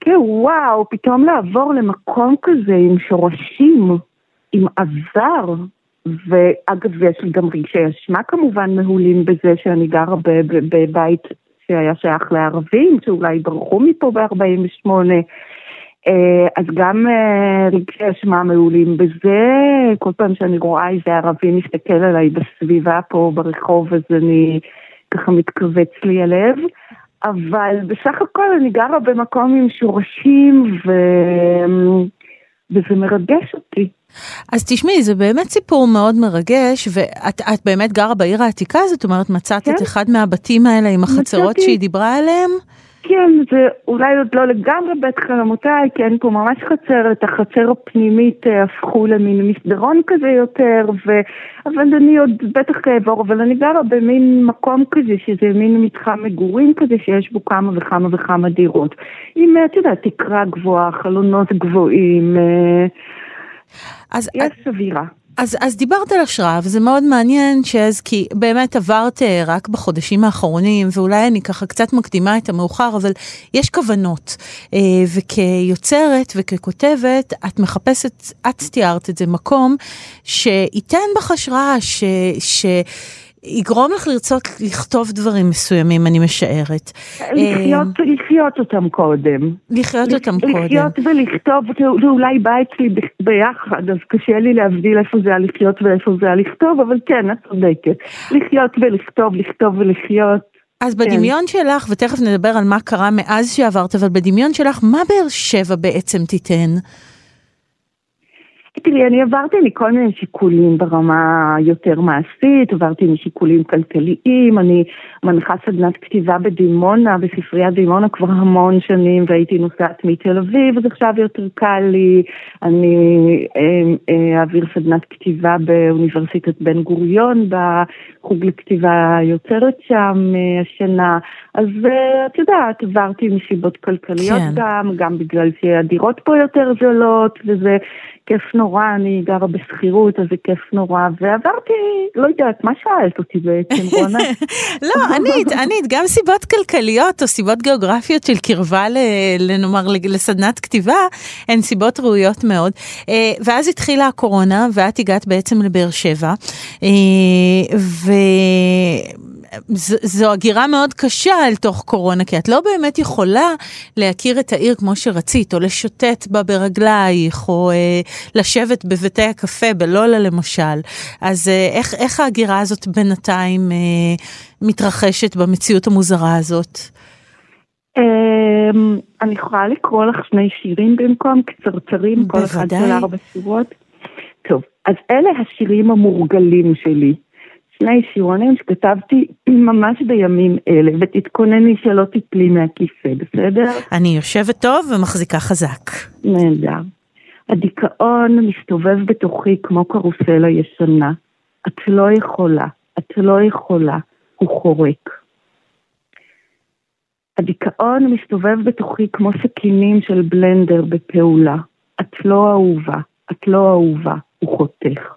כן וואו פתאום לעבור למקום כזה עם שורשים, עם עבר ואגב יש לי גם רגשי אשמה כמובן מהולים בזה שאני גרה בבית שהיה שייך לערבים שאולי ברחו מפה ב-48. אה, אז גם אה, רגשי אשמה מעולים בזה, כל פעם שאני רואה איזה ערבי מסתכל עליי בסביבה פה ברחוב אז אני ככה מתכווץ לי הלב, אבל בסך הכל אני גרה במקום עם שורשים ו... וזה מרגש אותי. אז תשמעי, זה באמת סיפור מאוד מרגש, ואת את באמת גרה בעיר העתיקה, זאת אומרת, מצאת כן. את אחד מהבתים האלה עם החצרות מצאתי. שהיא דיברה עליהם? כן, זה אולי עוד לא לגמרי בית חלומותיי, כי אין פה ממש חצר, את החצר הפנימית אה, הפכו למין מסדרון כזה יותר, ו... אבל אני עוד בטח אעבור, אבל אני גרה במין מקום כזה, שזה מין מתחם מגורים כזה, שיש בו כמה וכמה וכמה דירות. עם, אה, את יודעת, תקרה גבוהה, חלונות גבוהים, אה, אז, יש אווירה. אז, אז דיברת על השראה, וזה מאוד מעניין שאז, כי באמת עברת אה, רק בחודשים האחרונים, ואולי אני ככה קצת מקדימה את המאוחר, אבל יש כוונות. אה, וכיוצרת וככותבת, את מחפשת, את תיארת את זה, מקום שייתן בך השראה, ש... ש יגרום לך לרצות לכתוב דברים מסוימים, אני משערת. לחיות, לחיות אותם קודם. לחיות אותם קודם. לחיות ולכתוב, זה אולי בא אצלי ב- ביחד, אז קשה לי להבדיל איפה זה הלחיות ואיפה זה הלכתוב, אבל כן, את צודקת. לחיות ולכתוב, לכתוב ולחיות. אז כן. בדמיון שלך, ותכף נדבר על מה קרה מאז שעברת, אבל בדמיון שלך, מה באר שבע בעצם תיתן? תראי, אני עברתי מכל מיני שיקולים ברמה יותר מעשית, עברתי משיקולים כלכליים, אני מנחה סדנת כתיבה בדימונה, בספריית דימונה כבר המון שנים, והייתי נוסעת מתל אביב, אז עכשיו יותר קל לי, אני אה, אה, אעביר סדנת כתיבה באוניברסיטת בן גוריון, בחוג לכתיבה יוצרת שם אה, השנה, אז אה, את יודעת, עברתי מסיבות כלכליות כן. גם, גם בגלל שהדירות פה יותר זולות, וזה כיף נורא, אני גרה בשכירות, אז זה כיף נורא, ועברתי, לא יודעת, מה שאלת אותי בעצם, רונה? לא, ענית, ענית, גם סיבות כלכליות או סיבות גיאוגרפיות של קרבה, לנאמר, לסדנת כתיבה, הן סיבות ראויות מאוד. אה, ואז התחילה הקורונה, ואת הגעת בעצם לבאר שבע, אה, וזו הגירה מאוד קשה אל תוך קורונה, כי את לא באמת יכולה להכיר את העיר כמו שרצית, או לשוטט בה ברגלייך, או אה, לשבת בבתי הקפה, בלולה למשל. אז אה, איך, איך ההגירה הזאת בינתיים אה, מתרחשת במציאות המוזרה הזאת? אמ, אני יכולה לקרוא לך שני שירים במקום, קצרצרים, כל אחד. של ארבע שורות? טוב, אז אלה השירים המורגלים שלי. שני שירונים שכתבתי ממש בימים אלה, ותתכונני שלא תיפלי מהכיסא, בסדר? אני יושבת טוב ומחזיקה חזק. נהדר. הדיכאון מסתובב בתוכי כמו קרוסלה ישנה. את לא יכולה, את לא יכולה, הוא חורק. הדיכאון מסתובב בתוכי כמו סכינים של בלנדר בפעולה. את לא אהובה, את לא אהובה, הוא חותך.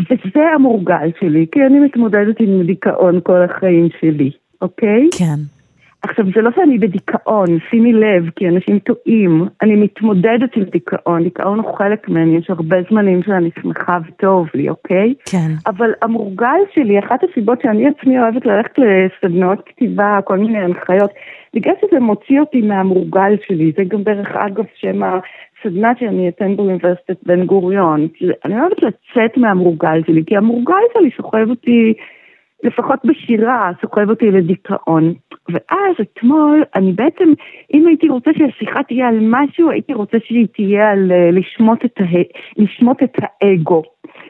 וזה המורגל שלי, כי אני מתמודדת עם דיכאון כל החיים שלי, אוקיי? כן. עכשיו, זה לא שאני בדיכאון, שימי לב, כי אנשים טועים. אני מתמודדת עם דיכאון, דיכאון הוא חלק ממני, יש הרבה זמנים שאני שמחה וטוב לי, אוקיי? כן. אבל המורגל שלי, אחת הסיבות שאני עצמי אוהבת ללכת לסדנאות כתיבה, כל מיני הנחיות, בגלל שזה מוציא אותי מהמורגל שלי, זה גם דרך אגב שם הסדנה שאני אתן באוניברסיטת בן גוריון. אני אוהבת לצאת מהמורגל שלי, כי המורגל שלי סוחב אותי, לפחות בשירה, סוחב אותי לדיכאון. ואז אתמול, אני בעצם, אם הייתי רוצה שהשיחה תהיה על משהו, הייתי רוצה שהיא תהיה על אה, לשמוט את, הה, לשמוט את האגו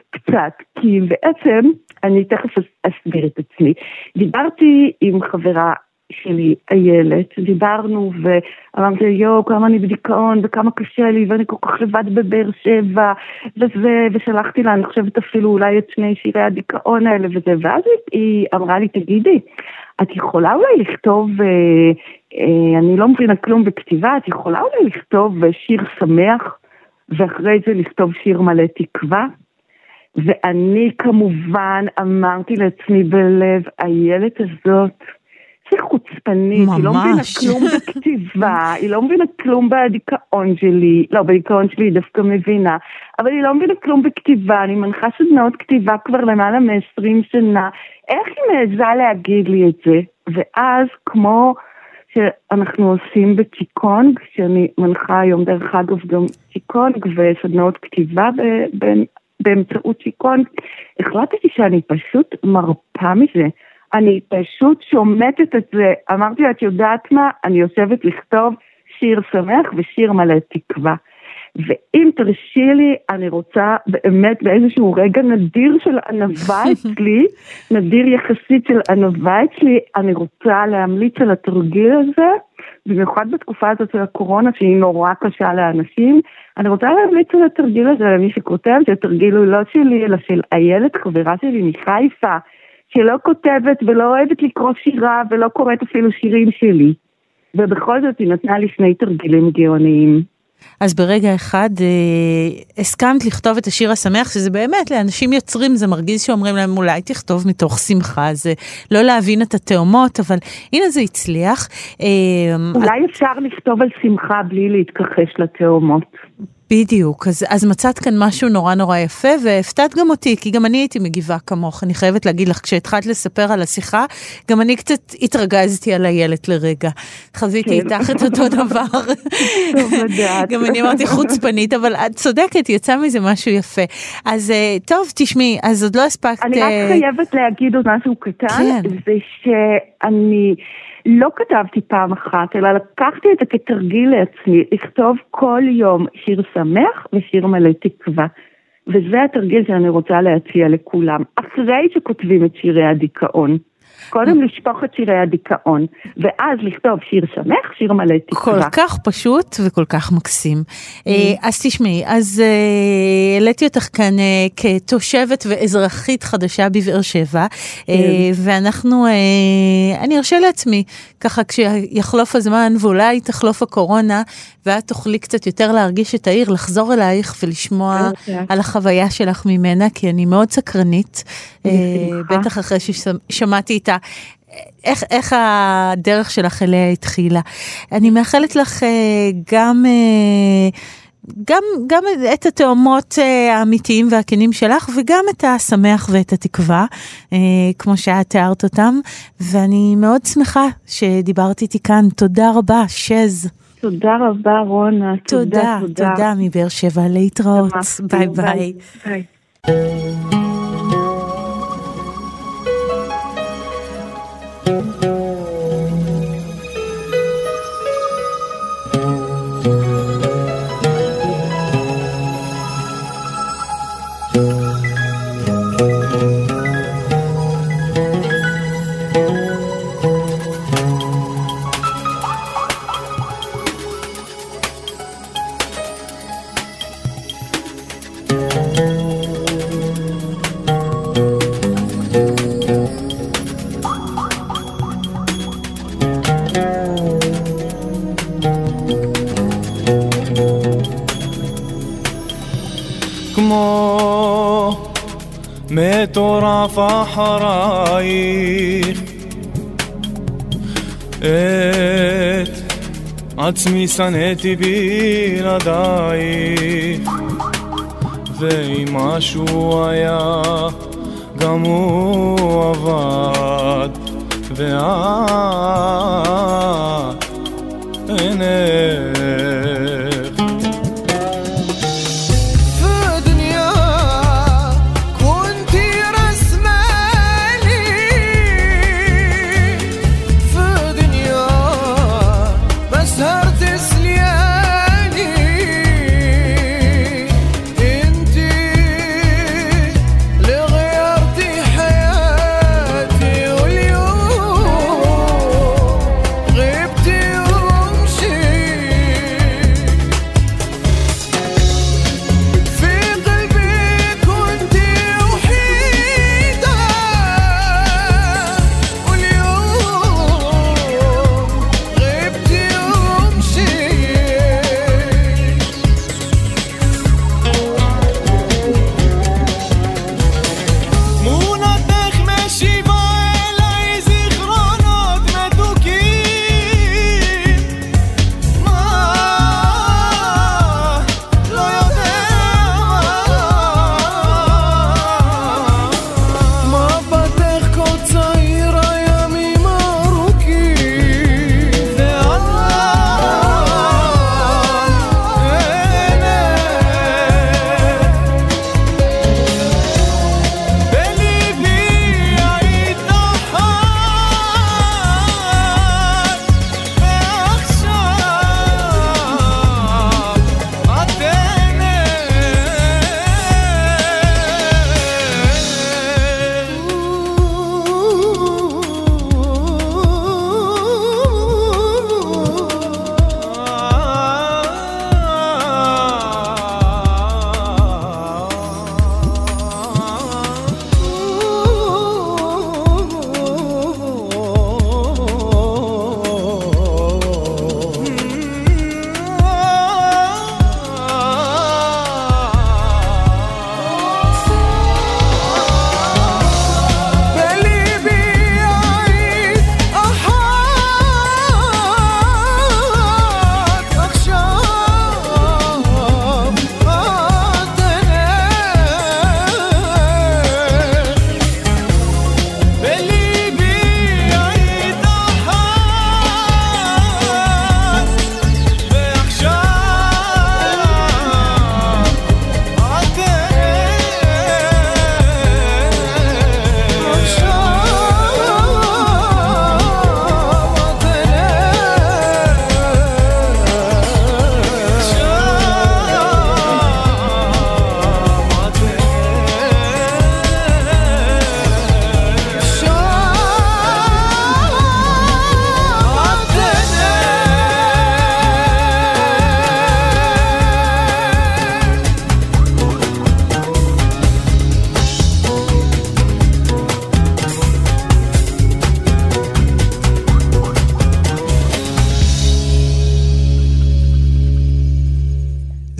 קצת. כי בעצם, אני תכף אס- אסביר את עצמי. דיברתי עם חברה שלי, איילת, דיברנו ואמרתי יואו כמה אני בדיכאון וכמה קשה לי ואני כל כך לבד בבאר שבע וזה, ושלחתי לה אני חושבת אפילו אולי את שני שירי הדיכאון האלה וזה, ואז היא- אמרה לי תגידי, את יכולה אולי לכתוב, אה, אה, אני לא מבינה כלום בכתיבה, את יכולה אולי לכתוב אה, שיר שמח ואחרי זה לכתוב שיר מלא תקווה? ואני כמובן אמרתי לעצמי בלב, הילד הזאת, זה חוצפנית, היא לא מבינה. כלום בכתיבה, היא לא מבינה כלום בדיכאון שלי, לא, בדיכאון שלי היא דווקא מבינה, אבל היא לא מבינה כלום בכתיבה, אני מנחה סדנאות כתיבה כבר למעלה מ-20 שנה, איך היא מעיזה להגיד לי את זה? ואז כמו שאנחנו עושים בצ'יקונג, שאני מנחה היום דרך אגב גם צ'יקונג וסדנאות כתיבה ב- באמצעות צ'יקונג, החלטתי שאני פשוט מרפה מזה. אני פשוט שומטת את זה. אמרתי לה, את יודעת מה? אני יושבת לכתוב שיר שמח ושיר מלא תקווה. ואם תרשי לי, אני רוצה באמת באיזשהו רגע נדיר של ענווה אצלי, נדיר יחסית של ענווה אצלי, אני רוצה להמליץ על התרגיל הזה, במיוחד בתקופה הזאת של הקורונה שהיא נורא קשה לאנשים, אני רוצה להמליץ על התרגיל הזה למי שכותב, שהתרגיל הוא לא שלי, אלא של איילת, חברה שלי מחיפה, שלא כותבת ולא אוהבת לקרוא שירה ולא קוראת אפילו שירים שלי. ובכל זאת היא נתנה לי שני תרגילים גאוניים. אז ברגע אחד אה, הסכמת לכתוב את השיר השמח, שזה באמת לאנשים יוצרים זה מרגיז שאומרים להם אולי תכתוב מתוך שמחה, זה לא להבין את התאומות, אבל הנה זה הצליח. אה, אולי אפשר לכתוב על שמחה בלי להתכחש לתאומות. בדיוק, אז, אז מצאת כאן משהו נורא נורא יפה, והפתעת גם אותי, כי גם אני הייתי מגיבה כמוך, אני חייבת להגיד לך, כשהתחלת לספר על השיחה, גם אני קצת התרגזתי על הילד לרגע. חזיתי כן. איתך את אותו דבר. גם אני אמרתי חוצפנית, אבל את צודקת, יצא מזה משהו יפה. אז אה, טוב, תשמעי, אז עוד לא הספקת... אני רק אה, חייבת להגיד עוד משהו קטן, כן. זה שאני לא כתבתי פעם אחת, אלא לקחתי את זה כתרגיל לעצמי, לכתוב כל יום שיר שמח ושיר מלא תקווה. וזה התרגיל שאני רוצה להציע לכולם, אחרי שכותבים את שירי הדיכאון. קודם לשפוך את שירי הדיכאון, ואז לכתוב שיר שמח, שיר מלא תקווה. כל כך פשוט וכל כך מקסים. אה, אז תשמעי, אז אה, העליתי אותך כאן אה, כתושבת ואזרחית חדשה בבאר שבע, אה, ואנחנו, אני ארשה לעצמי, ככה כשיחלוף הזמן ואולי תחלוף הקורונה, ואת תוכלי קצת יותר להרגיש את העיר, לחזור אלייך ולשמוע. על החוויה שלך ממנה, כי אני מאוד סקרנית. בטח אחרי ששמעתי את איך, איך הדרך שלך אליה התחילה. אני מאחלת לך אה, גם, אה, גם, גם את התאומות אה, האמיתיים והכנים שלך, וגם את השמח ואת התקווה, כמו שאת תיארת אותם, ואני מאוד שמחה שדיברת איתי כאן. תודה רבה, שז. תודה רבה רונה, תודה, תודה, תודה מבאר שבע, להתראות. ביי ביי. ביי. מטורף אחרייך את עצמי שנאתי בלעדייך ואם משהו היה גם הוא עבד ואת אינך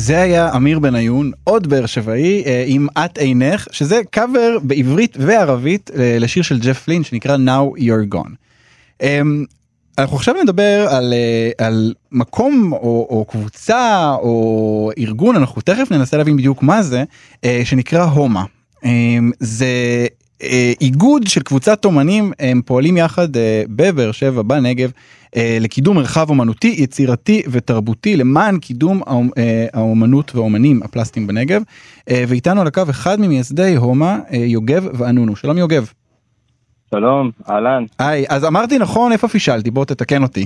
זה היה אמיר בניון, עוד באר שבעי, אה, עם את עינך, שזה קאבר בעברית וערבית אה, לשיר של ג'ף לין שנקרא Now You're Gone. אה, אנחנו עכשיו נדבר על, אה, על מקום או, או קבוצה או ארגון, אנחנו תכף ננסה להבין בדיוק מה זה, שנקרא הומה. אה, זה איגוד של קבוצת אומנים, הם פועלים יחד בבאר שבע, בנגב, לקידום מרחב אומנותי, יצירתי ותרבותי למען קידום אה, האומנות והאומנים הפלסטיים בנגב. אה, ואיתנו על הקו אחד ממייסדי הומה, אה, יוגב ואנונו. שלום יוגב. שלום, אהלן. היי, אז אמרתי נכון, איפה פישלתי? בוא תתקן אותי.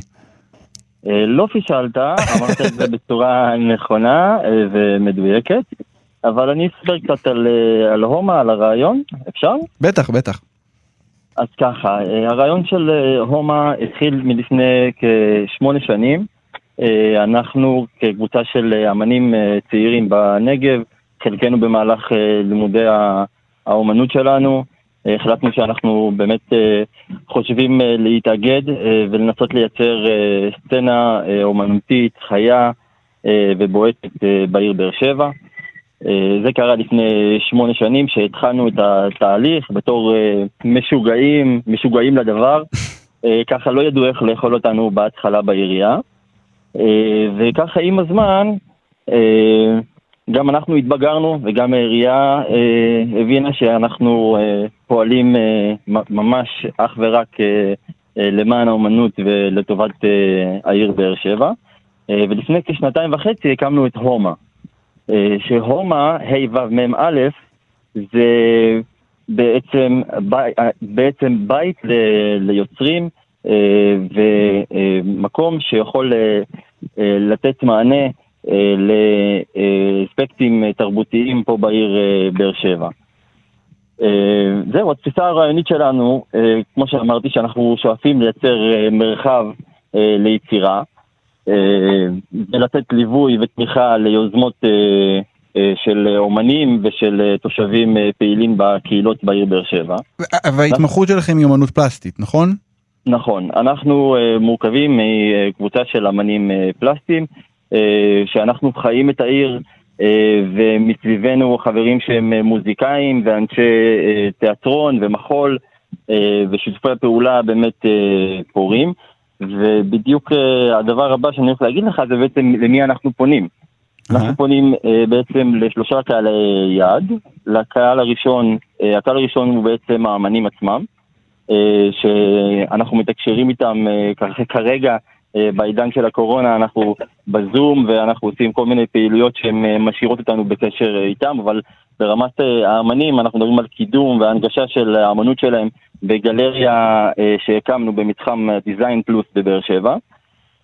אה, לא פישלת, אמרת את זה בצורה נכונה אה, ומדויקת, אבל אני אספר קצת על, אה, על הומה, על הרעיון, אפשר? בטח, בטח. אז ככה, אה, הרעיון של אה, הומה התחיל מלפני כשמונה שנים. אה, אנחנו כקבוצה של אמנים צעירים בנגב, חלקנו במהלך לימודי האומנות שלנו, החלטנו שאנחנו באמת חושבים להתאגד ולנסות לייצר סצנה אומנותית חיה ובועטת בעיר באר שבע. אה, זה קרה לפני שמונה שנים שהתחלנו את התהליך בתור אה, משוגעים, משוגעים לדבר. אה, ככה לא ידעו איך לאכול אותנו בהתחלה בעירייה. וככה עם הזמן, גם אנחנו התבגרנו וגם העירייה הבינה שאנחנו פועלים ממש אך ורק למען האומנות ולטובת העיר באר שבע. ולפני כשנתיים וחצי הקמנו את הומה. אה, שהומה, ה'-ו'-מ'-א', זה בעצם, אה, בעצם בית ל- ליוצרים אה, ומקום שיכול לתת מענה לאספקטים תרבותיים פה בעיר באר שבע. זהו, התפיסה הרעיונית שלנו, כמו שאמרתי, שאנחנו שואפים לייצר מרחב ליצירה, ולתת ליווי ותמיכה ליוזמות אה, אה, של אומנים ושל אה, תושבים אה, פעילים בקהילות בעיר באר שבע. וההתמחות שלכם היא אומנות פלסטית, נכון? נכון, אנחנו מורכבים מקבוצה של אמנים פלסטיים, שאנחנו חיים את העיר, ומסביבנו חברים שהם מוזיקאים ואנשי תיאטרון ומחול, ושיתופי הפעולה באמת פורים. ובדיוק uh, הדבר הבא שאני הולך להגיד לך זה בעצם למי אנחנו פונים. אנחנו פונים uh, בעצם לשלושה קהלי יעד. לקהל הראשון, uh, הקהל הראשון הוא בעצם האמנים עצמם. אה, שאנחנו מתקשרים איתם אה, כרגע אה, בעידן של הקורונה, אנחנו בזום ואנחנו עושים כל מיני פעילויות שהן אה, משאירות אותנו בקשר אה, איתם, אבל ברמת אה, האמנים אנחנו מדברים על קידום והנגשה של האמנות שלהם בגלריה אה, שהקמנו במתחם דיזיין פלוס בבאר שבע.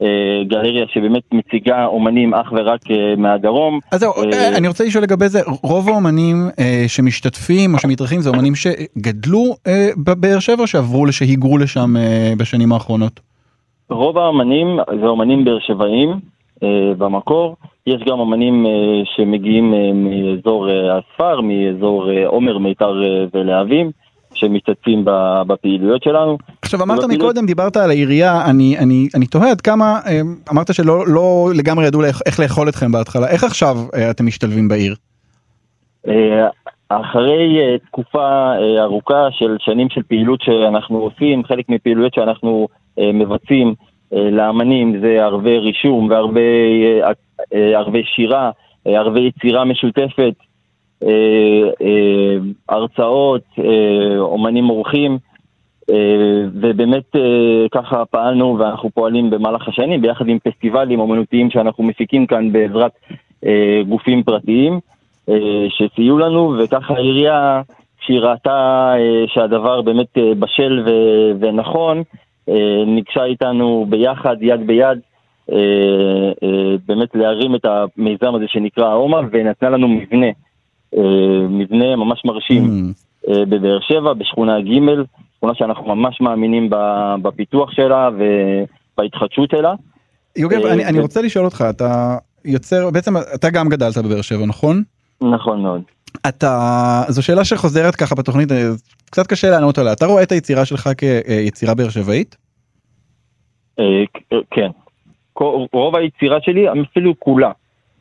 אה, גלריה שבאמת מציגה אומנים אך ורק אה, מהדרום. אז זהו, אה, אה, אני רוצה לשאול לגבי זה, רוב האומנים אה, שמשתתפים או שמתארחים זה אומנים שגדלו אה, בבאר שבע או שעברו, שהיגרו לשם אה, בשנים האחרונות? רוב האמנים זה אומנים באר שבעים אה, במקור, יש גם אמנים אה, שמגיעים אה, מאזור אה, הספר, מאזור אה, עומר, מיתר אה, ולהבים, שמשתתפים בפעילויות שלנו. עכשיו אמרת ובפעילות- מקודם, דיברת על העירייה, אני, אני, אני תוהה עד כמה, אה, אמרת שלא לא לגמרי ידעו לאכ- איך לאכול אתכם בהתחלה, איך עכשיו אה, אתם משתלבים בעיר? אחרי אה, תקופה אה, ארוכה של שנים של פעילות שאנחנו עושים, חלק מפעילויות שאנחנו אה, מבצעים לאמנים זה ערבי רישום וערבי ערבי שירה, ערבי יצירה משותפת, הרצאות, אומנים אורחים. ובאמת ככה פעלנו ואנחנו פועלים במהלך השנים ביחד עם פסטיבלים אומנותיים שאנחנו מפיקים כאן בעזרת גופים פרטיים שסייעו לנו וככה העירייה כשהיא ראתה אה, שהדבר באמת אה, בשל ו- ונכון אה, ניגשה איתנו ביחד יד ביד אה, אה, באמת להרים את המיזם הזה שנקרא האומה ונתנה לנו מבנה, אה, מבנה ממש מרשים. Mm. אה, בבאר שבע, בשכונה ג', שכונה שאנחנו ממש מאמינים בפיתוח שלה ובהתחדשות שלה. יוגב, אה, אני, אני רוצה לשאול אותך, אתה יוצר, בעצם אתה גם גדלת בבאר שבע, נכון? נכון מאוד. אתה, זו שאלה שחוזרת ככה בתוכנית, אה, קצת קשה לענות עליה. אתה רואה את היצירה שלך כיצירה באר שבעית? אה, כן. רוב היצירה שלי, אפילו כולה,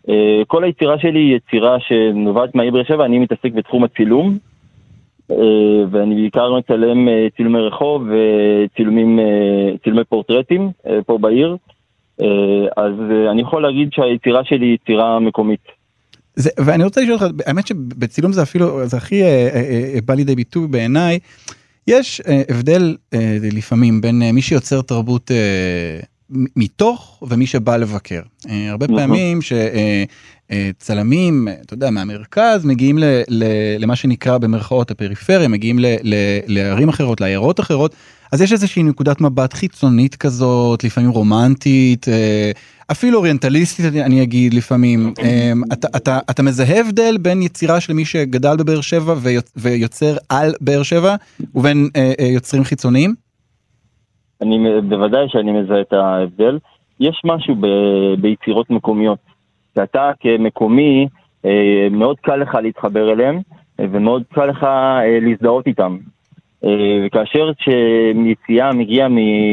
אה, כל היצירה שלי היא יצירה שנובעת מהעיר באר שבע, אני מתעסק בתחום הצילום, ואני בעיקר מצלם צילומי רחוב וצילומים, צילומי פורטרטים פה בעיר, אז אני יכול להגיד שהיצירה שלי היא יצירה מקומית. זה, ואני רוצה לשאול אותך, האמת שבצילום זה אפילו, זה הכי אה, אה, אה, בא לידי ביטוי בעיניי. יש אה, הבדל אה, לפעמים בין אה, מי שיוצר תרבות אה, מתוך ומי שבא לבקר. אה, הרבה נכון. פעמים שצלמים, אתה יודע, מהמרכז מגיעים ל, ל, למה שנקרא במרכאות הפריפריה, מגיעים ל, ל, לערים אחרות, לעיירות אחרות, אז יש איזושהי נקודת מבט חיצונית כזאת, לפעמים רומנטית, אה, אפילו אוריינטליסטית אני- אגיד לפעמים. אה, אתה, אתה, אתה מזהה הבדל בין יצירה של מי שגדל בבאר שבע ויוצ- ויוצר על באר שבע ובין אה, אה, יוצרים חיצוניים? אני בוודאי שאני מזהה את ההבדל. יש משהו ב- ביצירות מקומיות, שאתה כמקומי, אה, מאוד קל לך להתחבר אליהם, ומאוד קל לך אה, להזדהות איתם. אה, וכאשר שיציאה מגיעה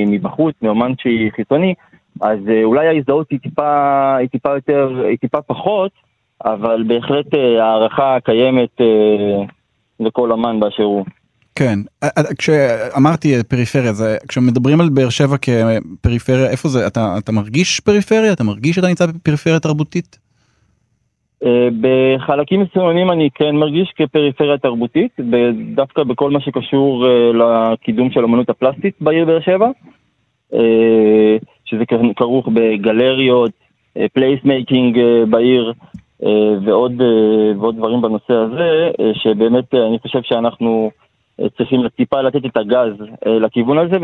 מבחוץ, מאומן שהיא חיצוני, אז אולי ההזדהות היא טיפה, היא טיפה יותר, היא טיפה פחות, אבל בהחלט הערכה קיימת לכל אמן באשר הוא. כן, אה, אה, כשאמרתי פריפריה, זה, כשמדברים על באר שבע כפריפריה, איפה זה, אתה, אתה מרגיש פריפריה? אתה מרגיש שאתה נמצא בפריפריה תרבותית? אה, בחלקים מסוימים אני כן מרגיש כפריפריה תרבותית, דווקא בכל מה שקשור לקידום של אמנות הפלסטית בעיר באר שבע, שזה כרוך בגלריות, placemaking בעיר אה, ועוד, ועוד דברים בנושא הזה, שבאמת אני חושב שאנחנו צריכים טיפה לתת את הגז אה, לכיוון הזה,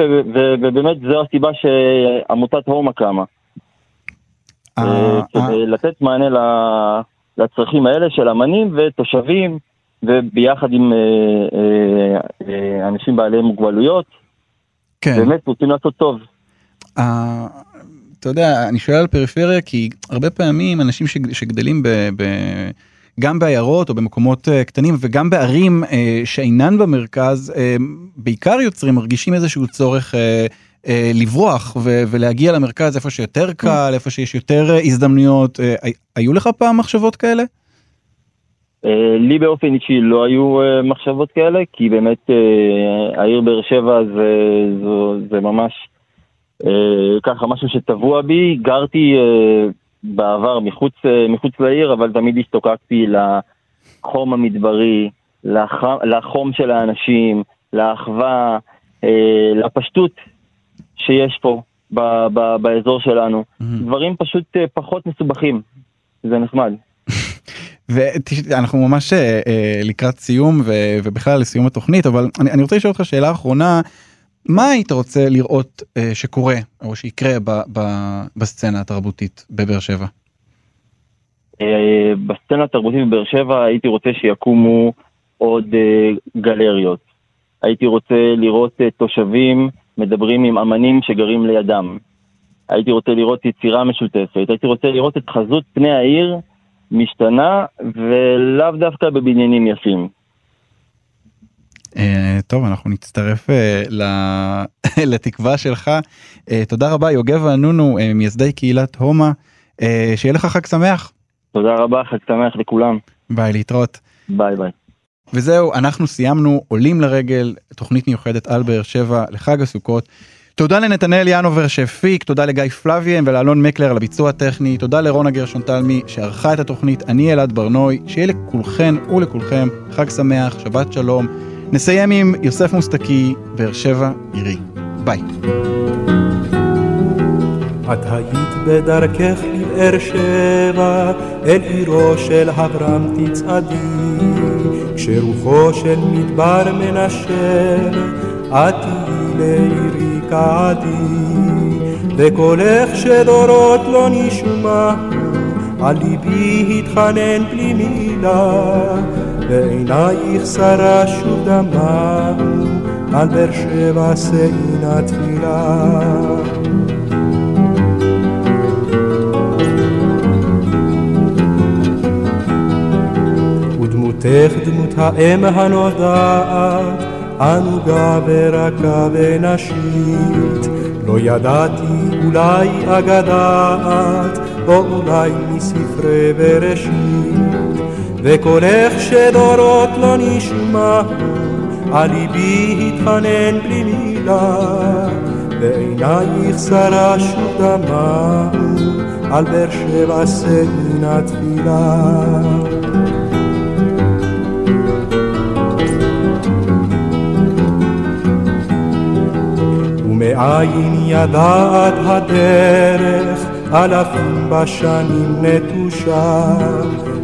ובאמת זו הסיבה שעמותת הומה קמה. אה, אה, כדי לתת מענה לצרכים האלה של אמנים ותושבים, וביחד עם אנשים בעלי מוגבלויות, כן. באמת רוצים לעשות טוב. אתה יודע, אני שואל על פריפריה כי הרבה פעמים אנשים שג- שגדלים ב... גם בעיירות או במקומות אה, קטנים וגם בערים אה, שאינן במרכז, אה, בעיקר יוצרים מרגישים איזשהו צורך לברוח ו- ולהגיע למרכז איפה שיותר קל, איפה שיש יותר הזדמנויות. הי- היו לך פעם מחשבות כאלה? לי באופן אישי לא היו מחשבות כאלה, כי באמת העיר באר שבע זה, זו, זה ממש ככה משהו שטבוע בי. גרתי בעבר מחוץ, אה, מחוץ לעיר, אבל תמיד השתוקקתי לחום המדברי, לח, לחום של האנשים, לאחווה, אה, לפשטות שיש פה ב, ב, באזור שלנו. דברים פשוט אה, פחות מסובכים, זה נחמד. ואנחנו ממש אה, אה, לקראת סיום ו- ובכלל לסיום התוכנית אבל אני, אני רוצה לשאול אותך שאלה אחרונה מה היית רוצה לראות אה, שקורה או שיקרה ב- ב- בסצנה התרבותית בבאר שבע. אה, בסצנה התרבותית בבאר שבע הייתי רוצה שיקומו עוד אה, גלריות. הייתי רוצה לראות אה, תושבים מדברים עם אמנים שגרים לידם. הייתי רוצה לראות יצירה משותפת. הייתי רוצה לראות את חזות פני העיר משתנה ולאו דווקא בבניינים יפים. אה, טוב אנחנו נצטרף אה, לתקווה שלך אה, תודה רבה יוגב אה, מייסדי קהילת הומא שיהיה לך חג שמח תודה רבה, חג שמח לכולם. ביי להתראות. ביי ביי. וזהו, אנחנו סיימנו עולים לרגל, תוכנית מיוחדת על באר שבע לחג הסוכות. תודה לנתנאל ינובר שהפיק, תודה לגיא פלוויאן ולאלון מקלר על הביצוע הטכני, תודה לרונה גרשון תלמי שערכה את התוכנית, אני אלעד ברנוי, שיהיה לכולכן ולכולכם חג שמח, שבת שלום. נסיים עם יוסף מוסטקי, באר שבע עירי. ביי. את היית בדרכך לבאר שבע, אל עירו של אברהם תצעדי, כשרוחו של מדבר מנשר, את תהיי לעירי כעדי, וקולך שדורות לא נשמע, על ליבי התחנן בלי מילה, ועינייך שרה שוב דמה, על באר שבע שאינה תפילה. ודמותך דמות האם הנודעת, ענוגה ורכה ונשית. לא ידעתי אולי אגדה את, או אולי מספרי בראשית. וקולך שדורות לא נשמע, על ליבי התחנן בלי מילה, ועינייך שרה שוב דמעו, על באר שבע סדינה תפילה. ומאין ידעת הדרך, אלפים בשנים נטושה.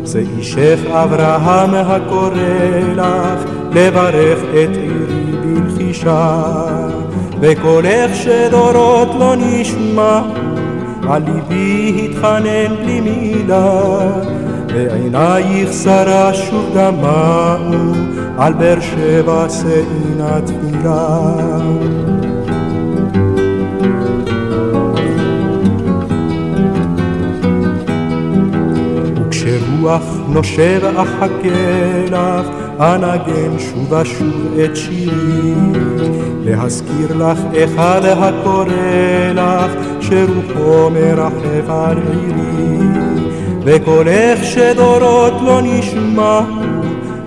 זה אישך אברהם הקורא לך, לברך את עירי בלחישה. וקולך שדורות לא נשמע, על ליבי התחנן בלי מילה, ועינייך שרה שוב דמעו, על באר שבע שאינה תפילה. וכשרוח נושב אחכה לך, אנגן שוב ושוב את שירי, להזכיר לך אחד הקורא לך, שרוחו מרחף על עירי, וקולך שדורות לא נשמע,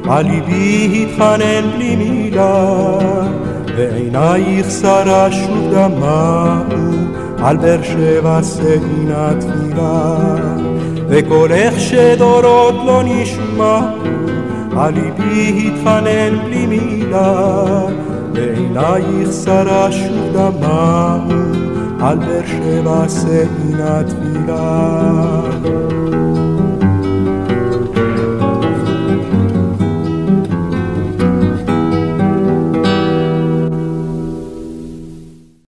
על ליבי התחנן בלי מילה, ועינייך שרה שוב דמעו, על באר שבע סדינה תפילה, וקולך שדורות לא נשמע, על ליבי התחנן בלי מילה, ועינייך שרה שוב דמעו, על באר שבע סדינה תפילה.